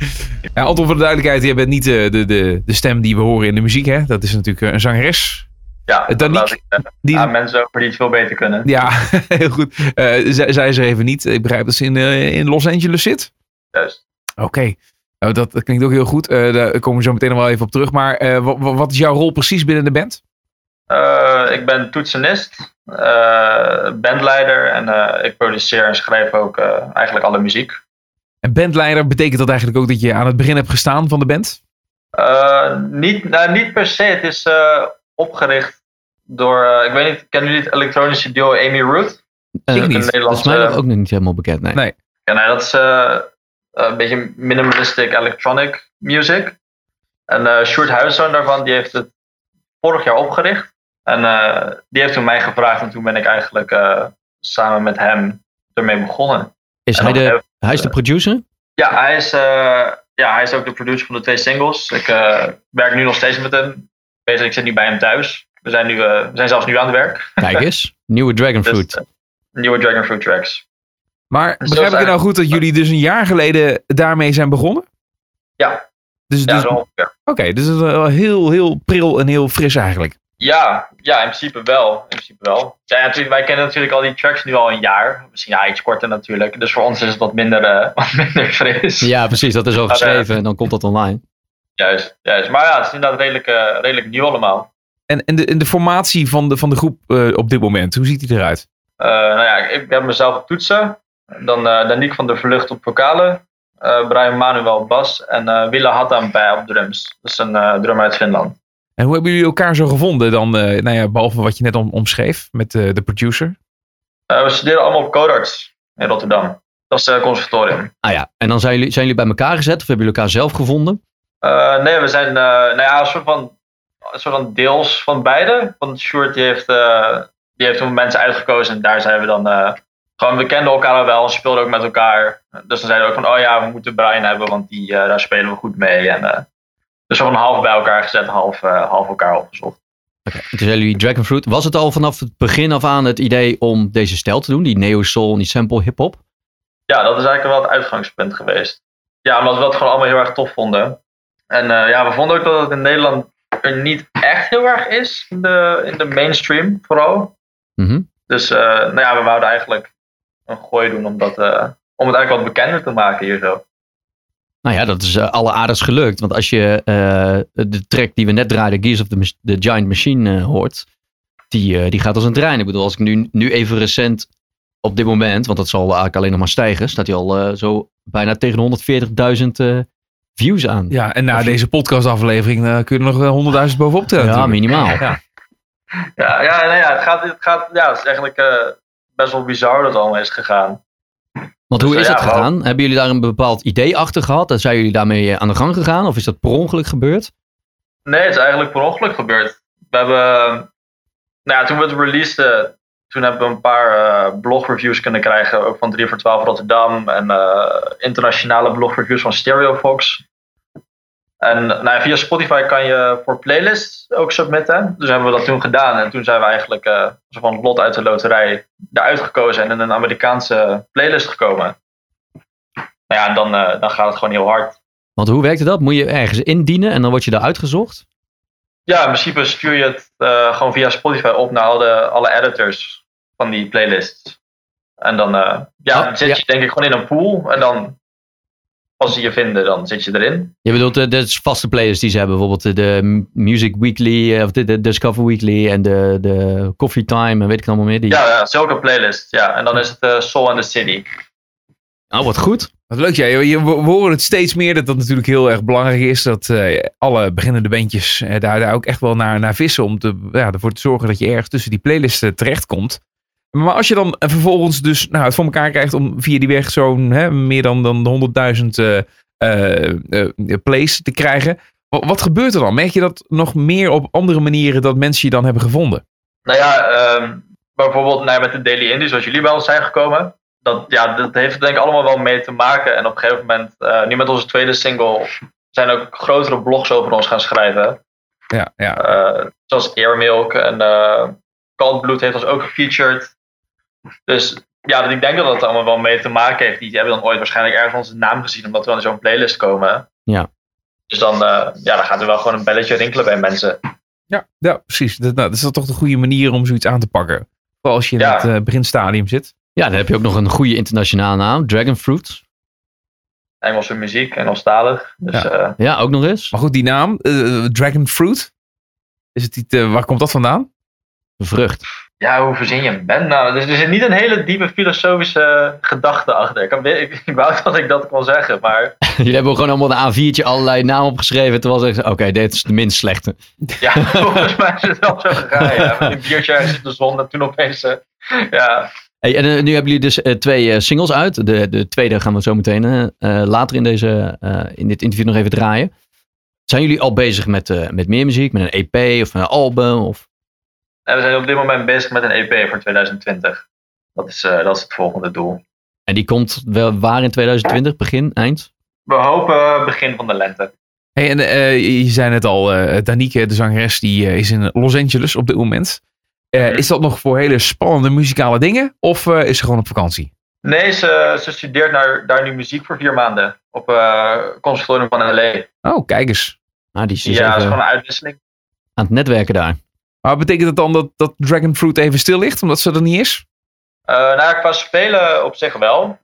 Speaker 1: Ja, Anton, voor de duidelijkheid, je bent niet de, de, de, de stem die we horen in de muziek. Hè? Dat is natuurlijk een zangeres.
Speaker 7: Ja, dat
Speaker 1: Danique,
Speaker 7: ik eh,
Speaker 1: Die,
Speaker 7: aan mensen over die het veel beter kunnen.
Speaker 1: ja, (laughs) heel goed. Eh zij, is er even niet. Ik begrijp dat ze in, eh, in Los Angeles zit.
Speaker 7: Juist.
Speaker 1: Oké. Nou, dat, dat klinkt ook heel goed. Eh, daar komen we zo meteen nog wel even op terug. Maar eh, wa- wa- wat is jouw rol precies binnen de band?
Speaker 7: Eh, ik ben toetsenist, eh, bandleider en eh, ik produceer en schrijf ook eh, eigenlijk alle muziek.
Speaker 1: En bandleider, betekent dat eigenlijk ook dat je aan het begin hebt gestaan van de band?
Speaker 7: Eh, niet, nou, niet per se, het is eh, opgericht door, eh, ik weet niet, kennen jullie het elektronische duo Amy Root?
Speaker 2: Eh,
Speaker 1: Ik niet.
Speaker 2: Dat is mij nog ook nog niet helemaal bekend. Nee.
Speaker 1: Nee.
Speaker 7: Ja, nou, dat is eh, een beetje minimalistic electronic music. En eh Sjoerd Huiszoon daarvan, die heeft het vorig jaar opgericht. En eh, die heeft toen mij gevraagd en toen ben ik eigenlijk eh, samen met hem ermee begonnen.
Speaker 2: Is
Speaker 7: En
Speaker 2: hij de, hij is de producer?
Speaker 7: Ja, hij is, eh, ja, hij is ook de producer van de twee singles. Ik eh, werk nu nog steeds met hem. Bezig, ik zit niet bij hem thuis. We zijn, nu, eh, we zijn zelfs nu aan het werk.
Speaker 2: Kijk eens, nieuwe Dragon (laughs)
Speaker 7: Dus, eh, nieuwe Dragon Fruit tracks.
Speaker 1: Maar
Speaker 7: Dus
Speaker 1: begrijp ik het nou goed dat jullie dus een jaar geleden daarmee zijn begonnen?
Speaker 7: Ja,
Speaker 1: Dus,
Speaker 7: ja,
Speaker 1: dus. Oké, dus het is wel heel, heel pril en heel fris eigenlijk.
Speaker 7: Ja, ja, in principe wel. In principe wel. Ja, natuurlijk, wij kennen natuurlijk al die tracks nu al een jaar. Misschien ja, iets korter natuurlijk. Dus voor ons is het wat minder, eh, (laughs) wat minder fris.
Speaker 2: Ja, precies. Dat is al geschreven en dan komt dat online.
Speaker 7: Juist, juist. Maar ja, het is inderdaad redelijk, eh, redelijk nieuw allemaal.
Speaker 1: En, en, de, en de formatie van de, van de groep eh, op dit moment, hoe ziet die eruit?
Speaker 7: Eh, nou ja, ik heb mezelf op toetsen. Dan uh, Daniek van der Vlucht op vocalen. eh, Brian Manuel op bas. En eh Wille Hattan bij op drums. Dat is een drummer uit Finland.
Speaker 1: En hoe hebben jullie elkaar zo gevonden dan, eh, nou ja, behalve wat je net om, omschreef met eh, de producer?
Speaker 7: Eh, we studeren allemaal op Codarts in Rotterdam. Dat is het conservatorium.
Speaker 2: Ah ja, en dan zijn jullie, zijn jullie bij elkaar gezet of hebben jullie elkaar zelf gevonden?
Speaker 7: Eh, nee, we zijn eh, nou ja, een soort van, een soort van deels van beide. Want Sjoerd die heeft, eh, die heeft toen mensen uitgekozen en daar zijn we dan... gewoon, we kenden elkaar al wel en speelden ook met elkaar. Dus dan zeiden we ook van, oh ja, we moeten Brian hebben, want die, daar spelen we goed mee. En, dus van half bij elkaar gezet, half, half elkaar opgezocht.
Speaker 2: Oké. Toen zijn jullie Dragon Fruit. Was het al vanaf het begin af aan het idee om deze stijl te doen? Die neo-soul en die sample hip-hop?
Speaker 7: Ja, dat is eigenlijk wel het uitgangspunt geweest. Ja, omdat we dat gewoon allemaal heel erg tof vonden. En eh, ja, we vonden ook dat het in Nederland er niet echt heel erg is, in de, in de mainstream vooral.
Speaker 2: Mhm.
Speaker 7: Dus uh, nou ja, we wouden eigenlijk een gooi doen om, dat, uh, om het eigenlijk wat bekender te maken hier zo.
Speaker 2: Nou ja, dat is alle aardig gelukt. Want als je de track die we net draaiden, Gears of the, the Giant Machine, hoort, die, die gaat als een trein. Ik bedoel, als ik nu, nu even recent op dit moment, want dat zal eigenlijk alleen nog maar stijgen, staat hij al zo bijna tegen 140.000 views aan.
Speaker 1: Ja, en na deze podcastaflevering kun je er nog 100.000 bovenop tellen.
Speaker 2: Ja, minimaal.
Speaker 1: Ja.
Speaker 7: Ja, ja, nou ja, het, gaat, het, gaat, ja, het is eigenlijk uh, best wel bizar dat het allemaal is gegaan.
Speaker 2: Want hoe dus, is ja, het gegaan? Wel... Hebben jullie daar een bepaald idee achter gehad? En zijn jullie daarmee aan de gang gegaan? Of is dat per ongeluk gebeurd?
Speaker 7: Nee, het is eigenlijk per ongeluk gebeurd. We hebben, nou ja, toen we het releaseden, toen hebben we een paar uh, blogreviews kunnen krijgen. Ook van 3 voor 12 Rotterdam. En uh, internationale blogreviews van Stereofox. En nou ja, via Spotify kan je voor playlists ook submitten. Dus hebben we dat toen gedaan. En toen zijn we eigenlijk uh, van het lot uit de loterij eruit gekozen en in een Amerikaanse playlist gekomen. Nou ja, dan, dan gaat het gewoon heel hard.
Speaker 2: Want hoe werkte dat? Moet je ergens indienen en dan word je daar uitgezocht?
Speaker 7: Ja, in principe stuur je het uh, gewoon via Spotify op naar alle, alle editors van die playlists. En dan ja, oh, zit je ja. denk ik gewoon in een pool. En dan als ze je vinden, dan zit je erin.
Speaker 2: Je bedoelt de, de vaste players die ze hebben, bijvoorbeeld de Music Weekly, of de, de Discover Weekly en de, de Coffee Time en weet ik allemaal meer. Die...
Speaker 7: Ja, ja, zulke playlist. Ja, en dan is het Soul and the City.
Speaker 2: Oh, wat goed.
Speaker 1: Wat leuk, ja. Je, we horen het steeds meer dat dat natuurlijk heel erg belangrijk is. Dat uh, alle beginnende bandjes uh, daar, ook echt wel naar, naar vissen. Om te, ja, ervoor te zorgen dat je ergens tussen die playlisten terechtkomt. Maar als je dan vervolgens dus nou, het voor elkaar krijgt om via die weg zo'n meer dan, dan 100.000 uh, plays te krijgen. Wat, gebeurt er dan? Merk je dat nog meer op andere manieren dat mensen je dan hebben gevonden?
Speaker 7: Nou ja, um, bijvoorbeeld nou, met de Daily Indie, zoals jullie wel zijn gekomen. Dat, ja, dat heeft er denk ik allemaal wel mee te maken. En op een gegeven moment, uh, nu met onze tweede single, zijn ook grotere blogs over ons gaan schrijven.
Speaker 1: Ja, ja.
Speaker 7: Uh, zoals Airmilk en uh, Cold Blood heeft ons ook gefeatured. Dus ja, ik denk dat dat allemaal wel mee te maken heeft. Die hebben dan ooit waarschijnlijk ergens onze naam gezien, omdat we in zo'n playlist komen.
Speaker 2: Ja.
Speaker 7: Dus dan, uh, ja, dan gaat er wel gewoon een belletje rinkelen bij mensen.
Speaker 1: Ja, ja precies. Dat, nou, dat is toch de goede manier om zoiets aan te pakken. Vooral als je in ja. het beginstadium zit.
Speaker 2: Ja, dan heb je ook nog een goede internationale naam, Dragon Fruit.
Speaker 7: Engelse muziek, Engelstalig. Dus,
Speaker 2: ja.
Speaker 7: Uh,
Speaker 2: ja, ook nog eens.
Speaker 1: Maar goed, die naam, Dragon Fruit, is het niet, waar komt dat vandaan?
Speaker 2: Vrucht
Speaker 7: ja, hoe verzin je een band nou? Dus er zit niet een hele diepe filosofische gedachte achter. Ik, ik, ik wou dat ik dat kon zeggen, maar... (laughs)
Speaker 2: Jullie hebben gewoon allemaal een A4'tje allerlei namen opgeschreven, terwijl ze zeggen, oké, okay, dit is de minst slechte.
Speaker 7: Ja, (laughs) volgens mij is het wel zo gegaan, ja. Met een biertje ergens in de zon en toen opeens, uh, ja...
Speaker 2: Hey, en uh, nu hebben jullie dus uh, twee singles uit. De, de tweede gaan we zo meteen later in, deze, in dit interview nog even draaien. Zijn jullie al bezig met, met meer muziek, met een EP of een album? Of...
Speaker 7: En we zijn op dit moment bezig met een EP voor 2020. Dat is, uh, dat is het volgende doel.
Speaker 2: En die komt wel waar in 2020? Begin, eind?
Speaker 7: We hopen begin van de lente.
Speaker 1: Hey, en eh, je zei net al, eh Danique, de zangeres, die eh, is in Los Angeles op dit moment. Eh,
Speaker 7: Mhm.
Speaker 1: Is dat nog voor hele spannende muzikale dingen? Of eh, is ze gewoon op vakantie?
Speaker 7: Nee, ze, ze studeert naar, daar nu muziek voor vier maanden. Op eh conservatorium van L.A.
Speaker 1: Oh, kijk eens.
Speaker 2: Nou, die is dus
Speaker 7: ja, dat is gewoon een uitwisseling.
Speaker 2: aan het netwerken daar.
Speaker 1: Maar betekent het dan dat, dat Dragon Fruit even stil ligt, omdat ze er niet is?
Speaker 7: Eh, nou, qua spelen op zich wel.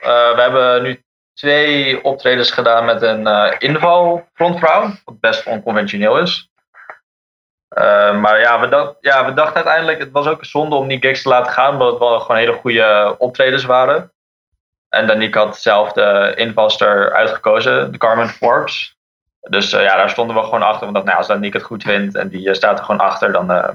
Speaker 7: Eh, we hebben nu twee optredens gedaan met een eh inval frontvrouw, wat best onconventioneel is. Eh, maar ja we, dacht, ja, we dachten uiteindelijk, het was ook een zonde om die gigs te laten gaan, omdat het wel gewoon hele goede optredens waren. En Danique had zelf de invalster uitgekozen, de Carmen Forbes. Dus eh, ja, daar stonden we gewoon achter. Want nou, ja, als Danique het goed vindt en die eh, staat er gewoon achter, dan, eh,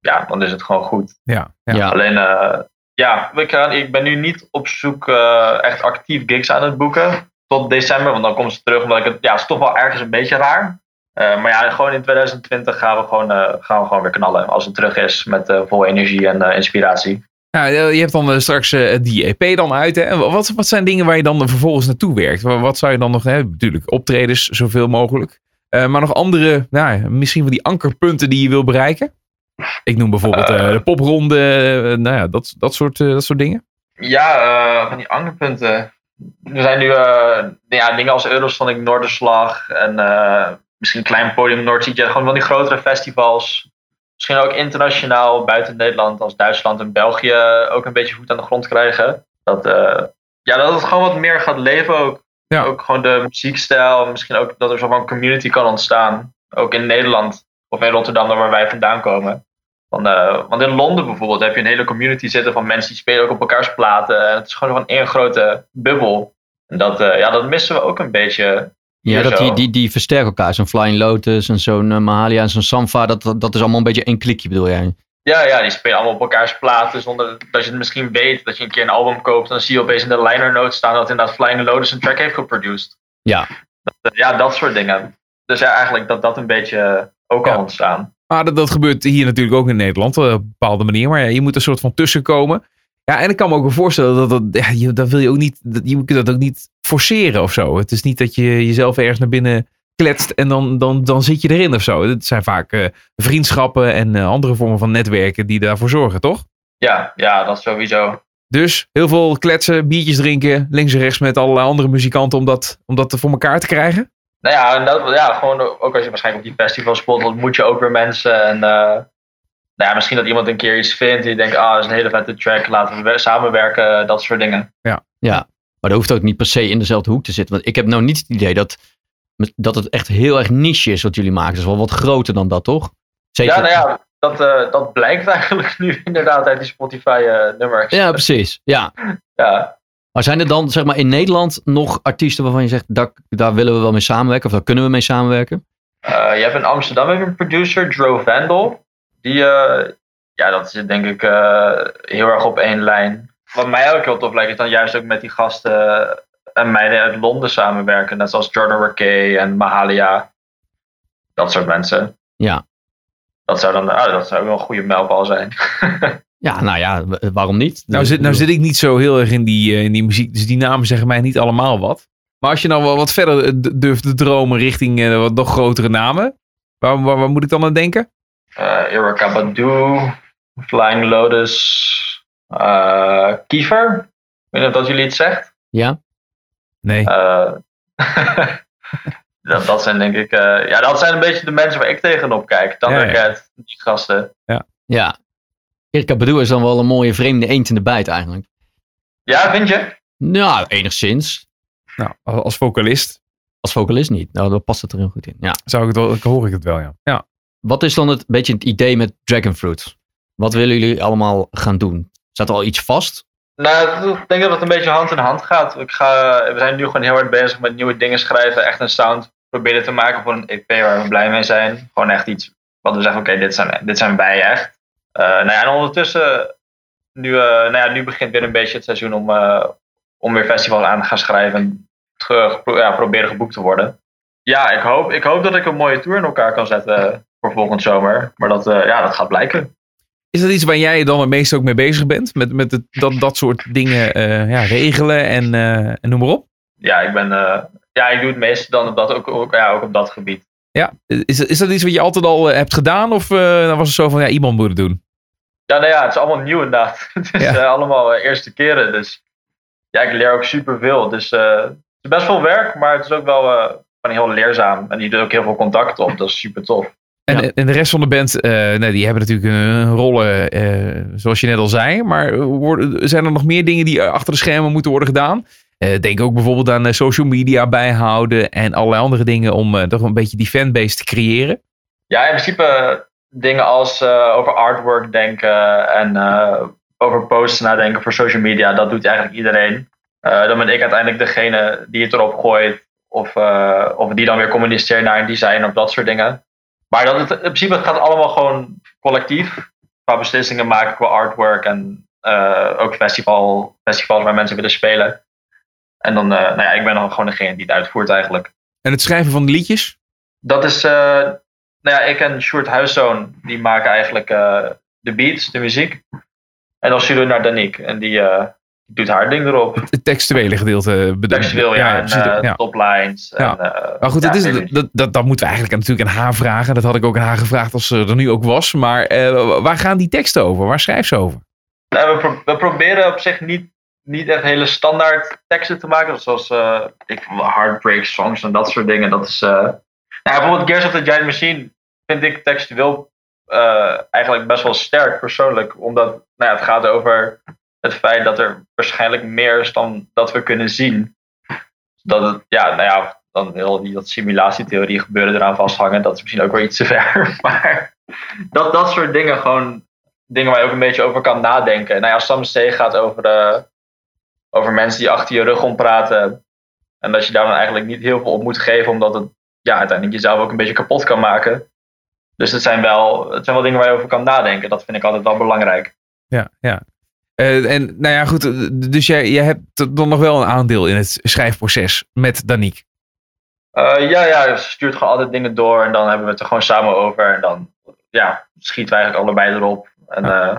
Speaker 7: ja, dan is het gewoon goed.
Speaker 1: Ja. ja.
Speaker 2: Ja.
Speaker 7: Alleen, eh, ja, ik, ik ben nu niet op zoek eh, echt actief gigs aan het boeken. Tot december, want dan komen ze terug. Omdat ik het, ja, het is toch wel ergens een beetje raar. Eh, maar ja, gewoon in 2020 gaan we gewoon, eh, gaan we gewoon weer knallen. Als het terug is met eh, vol energie en inspiratie.
Speaker 1: Ja, je hebt dan straks die EP dan uit. Hè? En Wat, wat zijn dingen waar je dan vervolgens naartoe werkt? Wat, wat zou je dan nog hebben? Natuurlijk, optredens, zoveel mogelijk. Maar nog andere, nou, misschien wel die ankerpunten die je wil bereiken? Ik noem bijvoorbeeld de popronde, nou ja, dat, dat, soort, dat soort dingen.
Speaker 7: Ja, van die ankerpunten. Er zijn nu ja, dingen als Eurosonic Noorderslag en misschien een klein podium Noordzee. Gewoon van die grotere festivals. Misschien ook internationaal buiten Nederland als Duitsland en België ook een beetje voet aan de grond krijgen. Dat, eh, ja, dat het gewoon wat meer gaat leven ook.
Speaker 1: Ja.
Speaker 7: Ook gewoon de muziekstijl. Misschien ook dat er zo van community kan ontstaan. Ook in Nederland of in Rotterdam, waar wij vandaan komen. Van, eh, want in Londen bijvoorbeeld heb je een hele community zitten van mensen die spelen ook op elkaars platen. En het is gewoon van één grote bubbel. En dat, eh, ja, dat missen we ook een beetje.
Speaker 2: Ja, dat die, die, die versterken elkaar. Zo'n Flying Lotus en zo'n eh, Mahalia en zo'n Samfa. Dat, dat, dat is allemaal een beetje één klikje, bedoel jij?
Speaker 7: Ja, ja, die spelen allemaal op elkaars platen zonder dat je het misschien weet. Dat je een keer een album koopt, dan zie je opeens in de liner notes staan dat inderdaad Flying Lotus een track heeft geproduced.
Speaker 2: Ja.
Speaker 7: Dat, eh, ja, dat soort dingen. Dus ja, eigenlijk dat dat een beetje ook
Speaker 1: Ja.
Speaker 7: al ontstaan.
Speaker 1: Maar dat, dat gebeurt hier natuurlijk ook in Nederland eh, op een bepaalde manier. Maar ja, je moet er soort van tussenkomen. Ja, en ik kan me ook wel voorstellen dat dat, ja, je, dat wil je ook niet, dat, je kunt dat ook niet forceren of zo. Het is niet dat je jezelf ergens naar binnen kletst en dan, dan, dan zit je erin of zo. Het zijn vaak eh, vriendschappen en eh, andere vormen van netwerken die daarvoor zorgen, toch?
Speaker 7: Ja, ja, dat sowieso.
Speaker 1: Dus heel veel kletsen, biertjes drinken, links en rechts met allerlei andere muzikanten om dat, om dat voor elkaar te krijgen.
Speaker 7: Nou ja, en dat, ja, gewoon ook als je waarschijnlijk op die festivals speelt, ontmoet je ook weer mensen. En eh, nou ja, misschien dat iemand een keer iets vindt en je denkt, ah, dat is een hele vette track, laten we samenwerken, dat soort dingen.
Speaker 2: Ja, maar dat hoeft ook niet per se in dezelfde hoek te zitten. Want ik heb nou niet het idee dat, dat het echt heel erg niche is wat jullie maken. Het is wel wat groter dan dat, toch? Zeker.
Speaker 7: Ja, nou ja, dat, eh, dat blijkt (laughs) eigenlijk nu inderdaad uit die Spotify-nummers.
Speaker 2: Ja, precies. Ja. (laughs)
Speaker 7: ja.
Speaker 2: Maar zijn er dan, zeg maar, in Nederland nog artiesten waarvan je zegt, daar, daar willen we wel mee samenwerken? Of daar kunnen we mee samenwerken?
Speaker 7: Eh, je hebt in Amsterdam een producer, Dro Vandal. Die, eh, ja, dat is denk ik eh, heel erg op één lijn. Wat mij ook heel tof lijkt, is dan juist ook met die gasten en meiden uit Londen samenwerken. Net zoals Jordan Rakey en Mahalia. Dat soort mensen.
Speaker 2: Ja.
Speaker 7: Dat zou dan ah, dat zou wel een goede mijlpaal zijn. (laughs)
Speaker 2: Ja, nou ja, waarom niet?
Speaker 1: Nou zit, nou zit ik niet zo heel erg in die, eh, in die muziek, dus die namen zeggen mij niet allemaal wat. Maar als je nou wel wat verder eh, durft te dromen richting eh, wat nog grotere namen, waar, waar, waar moet ik dan aan denken?
Speaker 7: Eh Erika Badu, Flying Lotus, eh Kiefer. Ik weet niet of dat jullie het zegt.
Speaker 2: Ja?
Speaker 1: Nee.
Speaker 7: Eh, (laughs) dat, dat zijn denk ik, eh, ja, dat zijn een beetje de mensen waar ik tegenop kijk.
Speaker 1: Ja, ja.
Speaker 7: Thundercat, die gasten.
Speaker 2: Ja. Erika Badu is dan wel een mooie vreemde eend in de bijt eigenlijk.
Speaker 7: Ja, vind je?
Speaker 2: Nou, enigszins.
Speaker 1: Nou, als als vocalist
Speaker 2: Als vocalist niet. Nou, dan past het er heel goed in. Ja.
Speaker 1: zou ik het wel, hoor ik het wel, ja. ja.
Speaker 2: Wat is dan het beetje het idee met Dragonfruit? Wat willen jullie allemaal gaan doen? Staat er al iets vast?
Speaker 7: Nou, ik denk dat het een beetje hand in hand gaat. Ik ga, we zijn nu gewoon heel hard bezig met nieuwe dingen schrijven. Echt een sound proberen te maken voor een EP waar we blij mee zijn. Gewoon echt iets wat we zeggen, oké, dit, zijn, dit zijn wij echt. Eh, nou ja, en ondertussen, nu, eh, nou ja, nu begint weer een beetje het seizoen om, eh, om weer festivals aan te gaan schrijven. En ja, proberen geboekt te worden. Ja, ik hoop, ik hoop dat ik een mooie tour in elkaar kan zetten voor volgend zomer. Maar dat, ja, dat gaat blijken.
Speaker 1: Is dat iets waar jij dan het meest ook mee bezig bent? Met, met het, dat, dat soort dingen eh, ja, regelen en, eh, en noem maar op?
Speaker 7: ja, ik ben, eh, ja, ik doe het meeste dan op dat, ook, ook, ja, ook op dat gebied.
Speaker 1: Ja, is, is dat iets wat je altijd al hebt gedaan? Of dan was het zo van, ja, iemand moet het doen?
Speaker 7: Ja, nou ja, het is allemaal nieuw inderdaad. (laughs) Het is
Speaker 1: Ja.
Speaker 7: allemaal eerste keren. Dus ja, ik leer ook superveel. Dus het is best veel werk, maar het is ook wel gewoon heel leerzaam. En je doet ook heel veel contact op. Dat is super tof.
Speaker 1: En,
Speaker 2: Ja.
Speaker 1: en de rest van de band, eh, nou, die hebben natuurlijk een rollen, eh, zoals je net al zei. Maar worden- zijn er nog meer dingen die achter de schermen moeten worden gedaan? Eh, denk ook bijvoorbeeld aan eh, social media bijhouden en allerlei andere dingen om eh, toch een beetje die fanbase te creëren.
Speaker 7: Ja, in principe eh, dingen als eh, over artwork denken en eh, over posts nadenken voor social media. Dat doet eigenlijk iedereen. Eh, dan ben ik uiteindelijk degene die het erop gooit. Of, eh, of die dan weer communiceert naar een design of dat soort dingen. Maar dat het, in principe het gaat allemaal gewoon collectief. Qua beslissingen maken, qua artwork en eh, ook festival, festivals waar mensen willen spelen. En dan, eh, nou ja, ik ben dan gewoon degene die het uitvoert eigenlijk.
Speaker 1: En het schrijven van de liedjes.
Speaker 7: Dat is, eh, nou ja, ik en Sjoerd Huiszoon, die maken eigenlijk de beats, de muziek. En dan sturen we naar Danique en die doet haar ding erop.
Speaker 1: Het textuele gedeelte. bedoel-
Speaker 7: Textueel, ja, en
Speaker 1: precies,
Speaker 7: eh,
Speaker 1: ja.
Speaker 7: toplines.
Speaker 1: Ja.
Speaker 7: En, eh,
Speaker 1: Maar goed,
Speaker 7: ja,
Speaker 1: dat, is,
Speaker 7: je.
Speaker 1: dat, dat, dat moeten we eigenlijk natuurlijk aan haar vragen. Dat had ik ook aan haar gevraagd als ze er nu ook was. Maar eh, waar gaan die teksten over? Waar schrijft ze over?
Speaker 7: Nou, we, pro- we proberen op zich niet, niet echt hele standaard teksten te maken. Zoals ik, heartbreak songs en dat soort dingen. Dat is, nou, bijvoorbeeld Gears of the Giant Machine vind ik textueel eigenlijk best wel sterk persoonlijk. Omdat nou ja, het gaat over het feit dat er waarschijnlijk meer is dan dat we kunnen zien. Dat het, ja, nou ja, dan heel die dat simulatietheorie gebeuren eraan vasthangen. Dat is misschien ook weer iets te ver. (laughs) Maar dat, dat soort dingen gewoon dingen waar je ook een beetje over kan nadenken. Nou ja, Sam C gaat over, eh, over mensen die achter je rug om praten. En dat je daar dan eigenlijk niet heel veel op moet geven, omdat het ja, uiteindelijk jezelf ook een beetje kapot kan maken. Dus het zijn, wel, het zijn wel dingen waar je over kan nadenken. Dat vind ik altijd wel belangrijk.
Speaker 1: Ja, ja. Eh, en nou ja, goed. eh, Dus jij, jij hebt dan nog wel een aandeel in het schrijfproces met Danique.
Speaker 7: Eh, ja, ja, ze stuurt gewoon altijd dingen door en dan hebben we het er gewoon samen over. En dan ja, schieten wij eigenlijk allebei erop. En eh,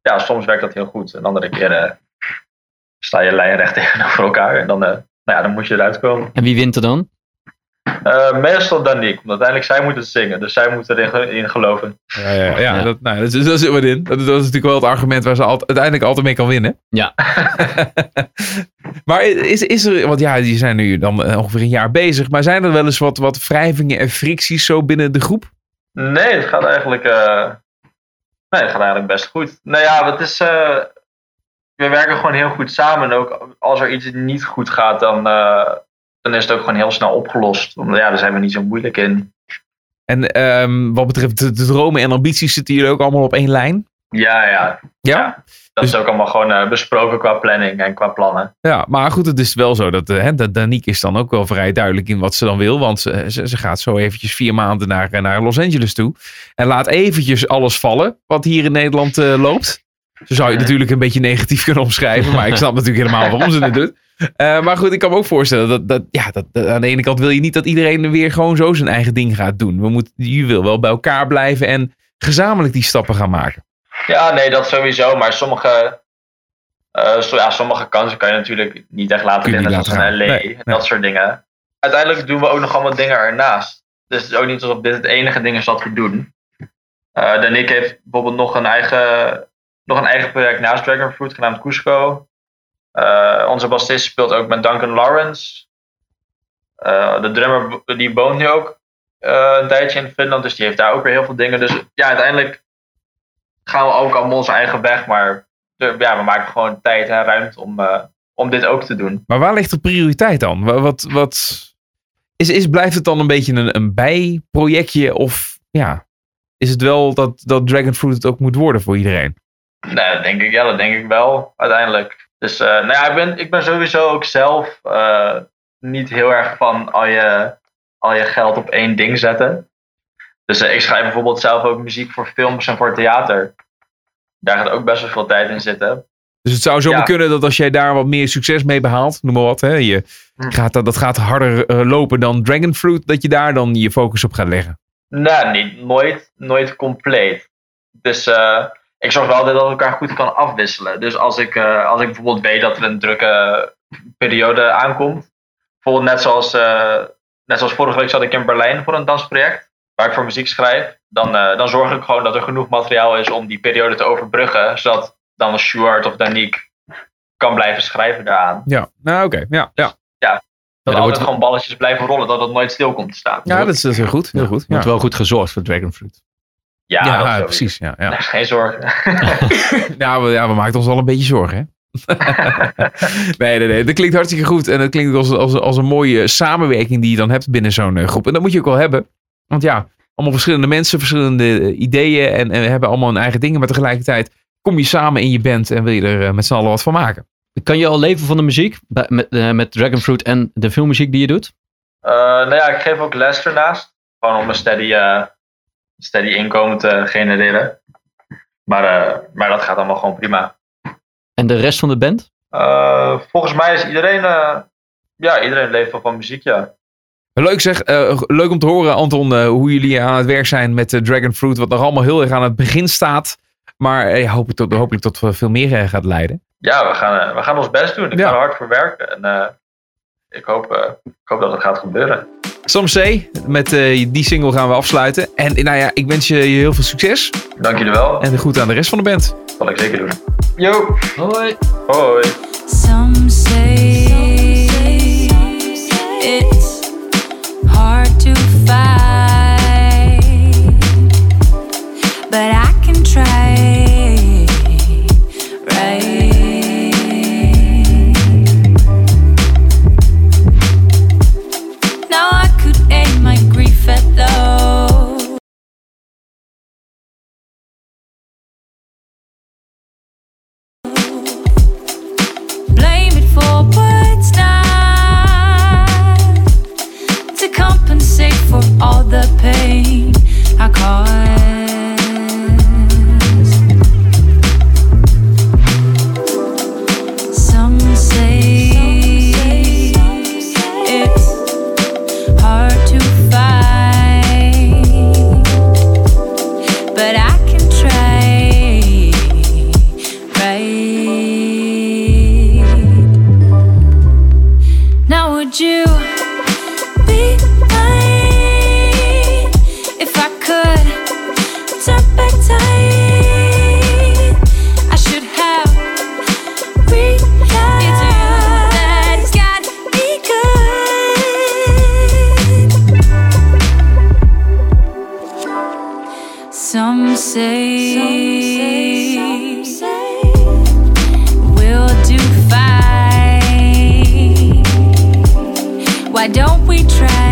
Speaker 7: ja, soms werkt dat heel goed. En andere keren sta je lijnrecht (laughs) tegenover elkaar. En dan, eh, nou ja, dan moet je eruit komen.
Speaker 2: En wie wint er dan?
Speaker 7: Eh, meestal Danique, want uiteindelijk zij moet het zingen. Dus zij moet erin ge- in geloven.
Speaker 1: Ja, ja, ja,
Speaker 2: Ja.
Speaker 1: Dat, nou, dat, is- dat zit wat in. Dat, dat is natuurlijk wel het argument waar ze altijd, uiteindelijk altijd mee kan winnen.
Speaker 2: Ja. (laughs)
Speaker 1: maar is, is er, want ja, die zijn nu dan eh, ongeveer een jaar bezig. Maar zijn er wel eens wat, wat wrijvingen en fricties zo binnen de groep?
Speaker 7: Nee, het gaat eigenlijk, eh, nee, het gaat eigenlijk best goed. Nou ja, het is, eh, we werken gewoon heel goed samen. En ook als er iets niet goed gaat, dan, eh, dan is het ook gewoon heel snel opgelost. Omdat ja, daar zijn we niet zo moeilijk in.
Speaker 1: En ehm, wat betreft de, de dromen en ambities zitten jullie ook allemaal op één lijn?
Speaker 7: Ja, ja.
Speaker 1: Ja?
Speaker 7: Ja. Dat
Speaker 1: Dus-
Speaker 7: is ook allemaal gewoon eh, besproken qua planning en qua plannen.
Speaker 1: Ja, maar goed, het is wel zo dat, eh, hè, dat Danique is dan ook wel vrij duidelijk in wat ze dan wil. Want ze, ze, ze gaat zo eventjes vier maanden naar, eh, naar Los Angeles toe. En laat eventjes alles vallen wat hier in Nederland loopt. Zo zou je natuurlijk een beetje negatief kunnen omschrijven. Maar ik snap (laughs) natuurlijk helemaal waarom ze het doet. Eh, maar goed, ik kan me ook voorstellen dat, dat, ja, dat, dat aan de ene kant wil je niet dat iedereen weer gewoon zo zijn eigen ding gaat doen. We moeten, je wil wel bij elkaar blijven en gezamenlijk die stappen gaan maken.
Speaker 7: Ja, nee, dat sowieso. Maar sommige, so- ja, sommige kansen kan je natuurlijk niet echt laten liggen. in
Speaker 1: gaan.
Speaker 7: LA
Speaker 1: Nee,
Speaker 7: en
Speaker 1: nee.
Speaker 7: dat soort dingen. Uiteindelijk doen we ook nog allemaal dingen ernaast. Dus het is ook niet alsof dit het enige ding is wat we doen. Eh Danik heeft bijvoorbeeld nog een eigen, nog een eigen project naast Dragonfruit genaamd Cusco. Eh, onze bassist speelt ook met Duncan Lawrence. Eh, de drummer die woont nu ook eh, een tijdje in Finland, dus die heeft daar ook weer heel veel dingen. Dus ja, uiteindelijk gaan we ook allemaal onze eigen weg, maar ja, we maken gewoon tijd en ruimte om, om dit ook te doen.
Speaker 1: Maar waar ligt de prioriteit dan? Wa- Wat, wat, is, is, blijft het dan een beetje een, een bijprojectje? Of ja, is het wel dat, dat Dragonfruit het ook moet worden voor iedereen?
Speaker 7: Nee, dat denk ik, ja, dat denk ik wel, uiteindelijk. Dus eh, nou ja, ik ben, ik ben sowieso ook zelf eh, niet heel erg van al je, al je geld op één ding zetten. Dus eh, ik schrijf bijvoorbeeld zelf ook muziek voor films en voor theater. Daar gaat ook best wel veel tijd in zitten.
Speaker 1: Dus het zou zomaar
Speaker 7: Ja.
Speaker 1: kunnen dat als jij daar wat meer succes mee behaalt, noem maar wat, hè, je
Speaker 7: Hm.
Speaker 1: gaat, dat, dat gaat harder lopen dan Dragonfruit, dat je daar dan je focus op gaat leggen.
Speaker 7: Nee, niet, nooit, nooit compleet. Dus eh, ik zorg wel dat het elkaar goed kan afwisselen. Dus als ik, eh, als ik bijvoorbeeld weet dat er een drukke periode aankomt, bijvoorbeeld net zoals, eh, net zoals vorige week zat ik in Berlijn voor een dansproject. Waar ik voor muziek schrijf. Dan, eh, dan zorg ik gewoon dat er genoeg materiaal is om die periode te overbruggen. Zodat dan Stuart of Danique kan blijven schrijven daaraan.
Speaker 1: Ja, nou oké. Ja, ja.
Speaker 7: Dat
Speaker 2: er
Speaker 7: altijd
Speaker 2: wordt-
Speaker 7: gewoon balletjes blijven rollen. Dat het nooit stil komt te staan.
Speaker 1: ja dat, is, dat is heel goed. Heel goed.
Speaker 2: Er
Speaker 1: Ja,
Speaker 2: wordt wel goed gezorgd voor Dragonfruit.
Speaker 7: Ja,
Speaker 1: ja,
Speaker 7: sowieso.
Speaker 1: precies. Ja, ja.
Speaker 7: Nee, geen zorgen. (laughs)
Speaker 1: Nou, we, ja, we maken ons al een beetje zorgen, hè? (laughs) nee, nee, nee. Dat klinkt hartstikke goed. En dat klinkt als, als, als een mooie samenwerking die je dan hebt binnen zo'n eh, groep. En dat moet je ook wel hebben. Want ja, allemaal verschillende mensen, verschillende eh, ideeën. En, en we hebben allemaal hun eigen dingen. Maar tegelijkertijd kom je samen in je band en wil je er eh, met z'n allen wat van maken.
Speaker 2: Kan je al leven van de muziek? Met, met Dragonfruit en de filmmuziek die je doet?
Speaker 7: Eh, nou ja, ik geef ook les ernaast. Gewoon om een steady, steady inkomen te genereren. Maar, eh, maar dat gaat allemaal gewoon prima.
Speaker 2: En de rest van de band?
Speaker 7: Eh, volgens mij is iedereen, eh, ja, iedereen leeft wel van muziek, ja.
Speaker 1: Leuk zeg. Eh, leuk om te horen, Anton, eh, hoe jullie aan het werk zijn met eh, Dragonfruit. Wat nog allemaal heel erg aan het begin staat. Maar eh, hopelijk, tot, hopelijk tot veel meer gaat leiden.
Speaker 7: Ja, we gaan, we gaan ons best doen. Ik
Speaker 1: Ja.
Speaker 7: ga er hard voor werken. En eh, ik, hoop, ik hoop dat het gaat gebeuren.
Speaker 1: Sam C, met eh, die single gaan we afsluiten. En nou ja, ik wens je heel veel succes.
Speaker 7: Dank jullie wel.
Speaker 1: En de groeten aan de rest van de band.
Speaker 7: Dat zal ik zeker doen. Yo,
Speaker 2: Hoi!
Speaker 7: hoi.
Speaker 4: Some say it's hard to fight, heart. Why don't we try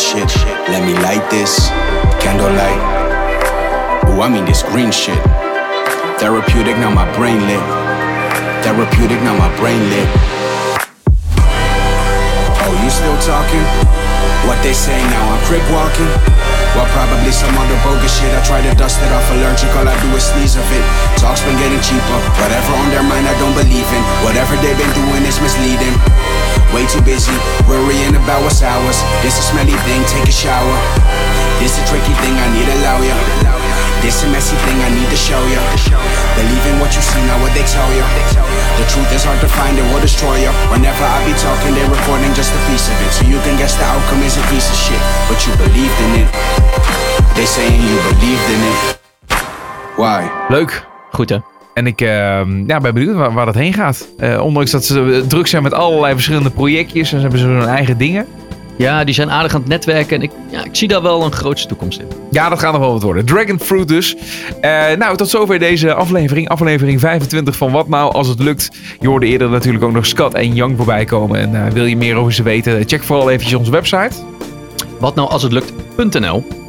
Speaker 4: shit.
Speaker 8: Let me light this candlelight. Ooh, I mean this green shit. Therapeutic, now my brain lit. Therapeutic, now my brain lit. Oh, you still talking? What they say now I'm crip walking. Well, probably some other bogus shit. I try to dust it off allergic, all I do is sneeze of it. Talk's been getting cheaper. Whatever on their mind, I don't believe in. Whatever they've been doing is misleading. Way too busy, worrying about what's ours. This a smelly thing, take a shower. This a tricky thing, I need a lawyer. This a messy thing, I need to show ya. Believe in what you see, not what they tell ya. The truth is hard to find, it will destroy ya. Whenever I be talking, they're recording just a piece of it. So you can guess the outcome is a piece of shit. But you believed in it. They saying you believed in it. Why?
Speaker 1: Leuk.
Speaker 2: Goed hè?
Speaker 1: En ik ehm, ja, ben benieuwd waar, waar dat heen gaat. Eh, ondanks dat ze druk zijn met allerlei verschillende projectjes en ze hebben ze hun eigen dingen.
Speaker 2: Ja, die zijn aardig aan het netwerken en ik, ja, ik zie daar wel een grootste toekomst in.
Speaker 1: Ja, dat gaat nog wel wat worden. Dragon Fruit dus. Eh, nou, tot zover deze aflevering. Aflevering 25 van Wat Nou Als Het Lukt. Je hoorde eerder natuurlijk ook nog Scott en Young voorbij komen. En eh, wil je meer over ze weten? Check vooral eventjes onze website.
Speaker 2: Wat nou als het lukt.nl.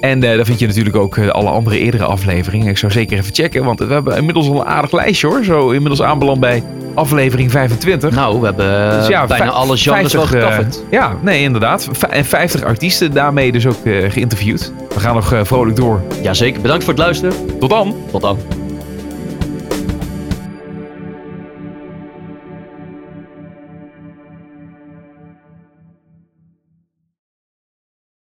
Speaker 1: En eh, daar vind je natuurlijk ook eh, alle andere eerdere afleveringen. Ik zou zeker even checken, want we hebben inmiddels al een aardig lijstje hoor. Zo inmiddels aanbeland bij aflevering 25.
Speaker 2: Nou, we hebben
Speaker 1: Dus ja,
Speaker 2: bijna alle genres wel
Speaker 1: 50, eh,
Speaker 2: gecoverd.
Speaker 1: ja, nee, inderdaad. En 50 artiesten daarmee dus ook eh, geïnterviewd. We gaan nog eh, vrolijk door.
Speaker 2: Jazeker, bedankt voor het luisteren.
Speaker 1: Tot dan!
Speaker 2: Tot dan.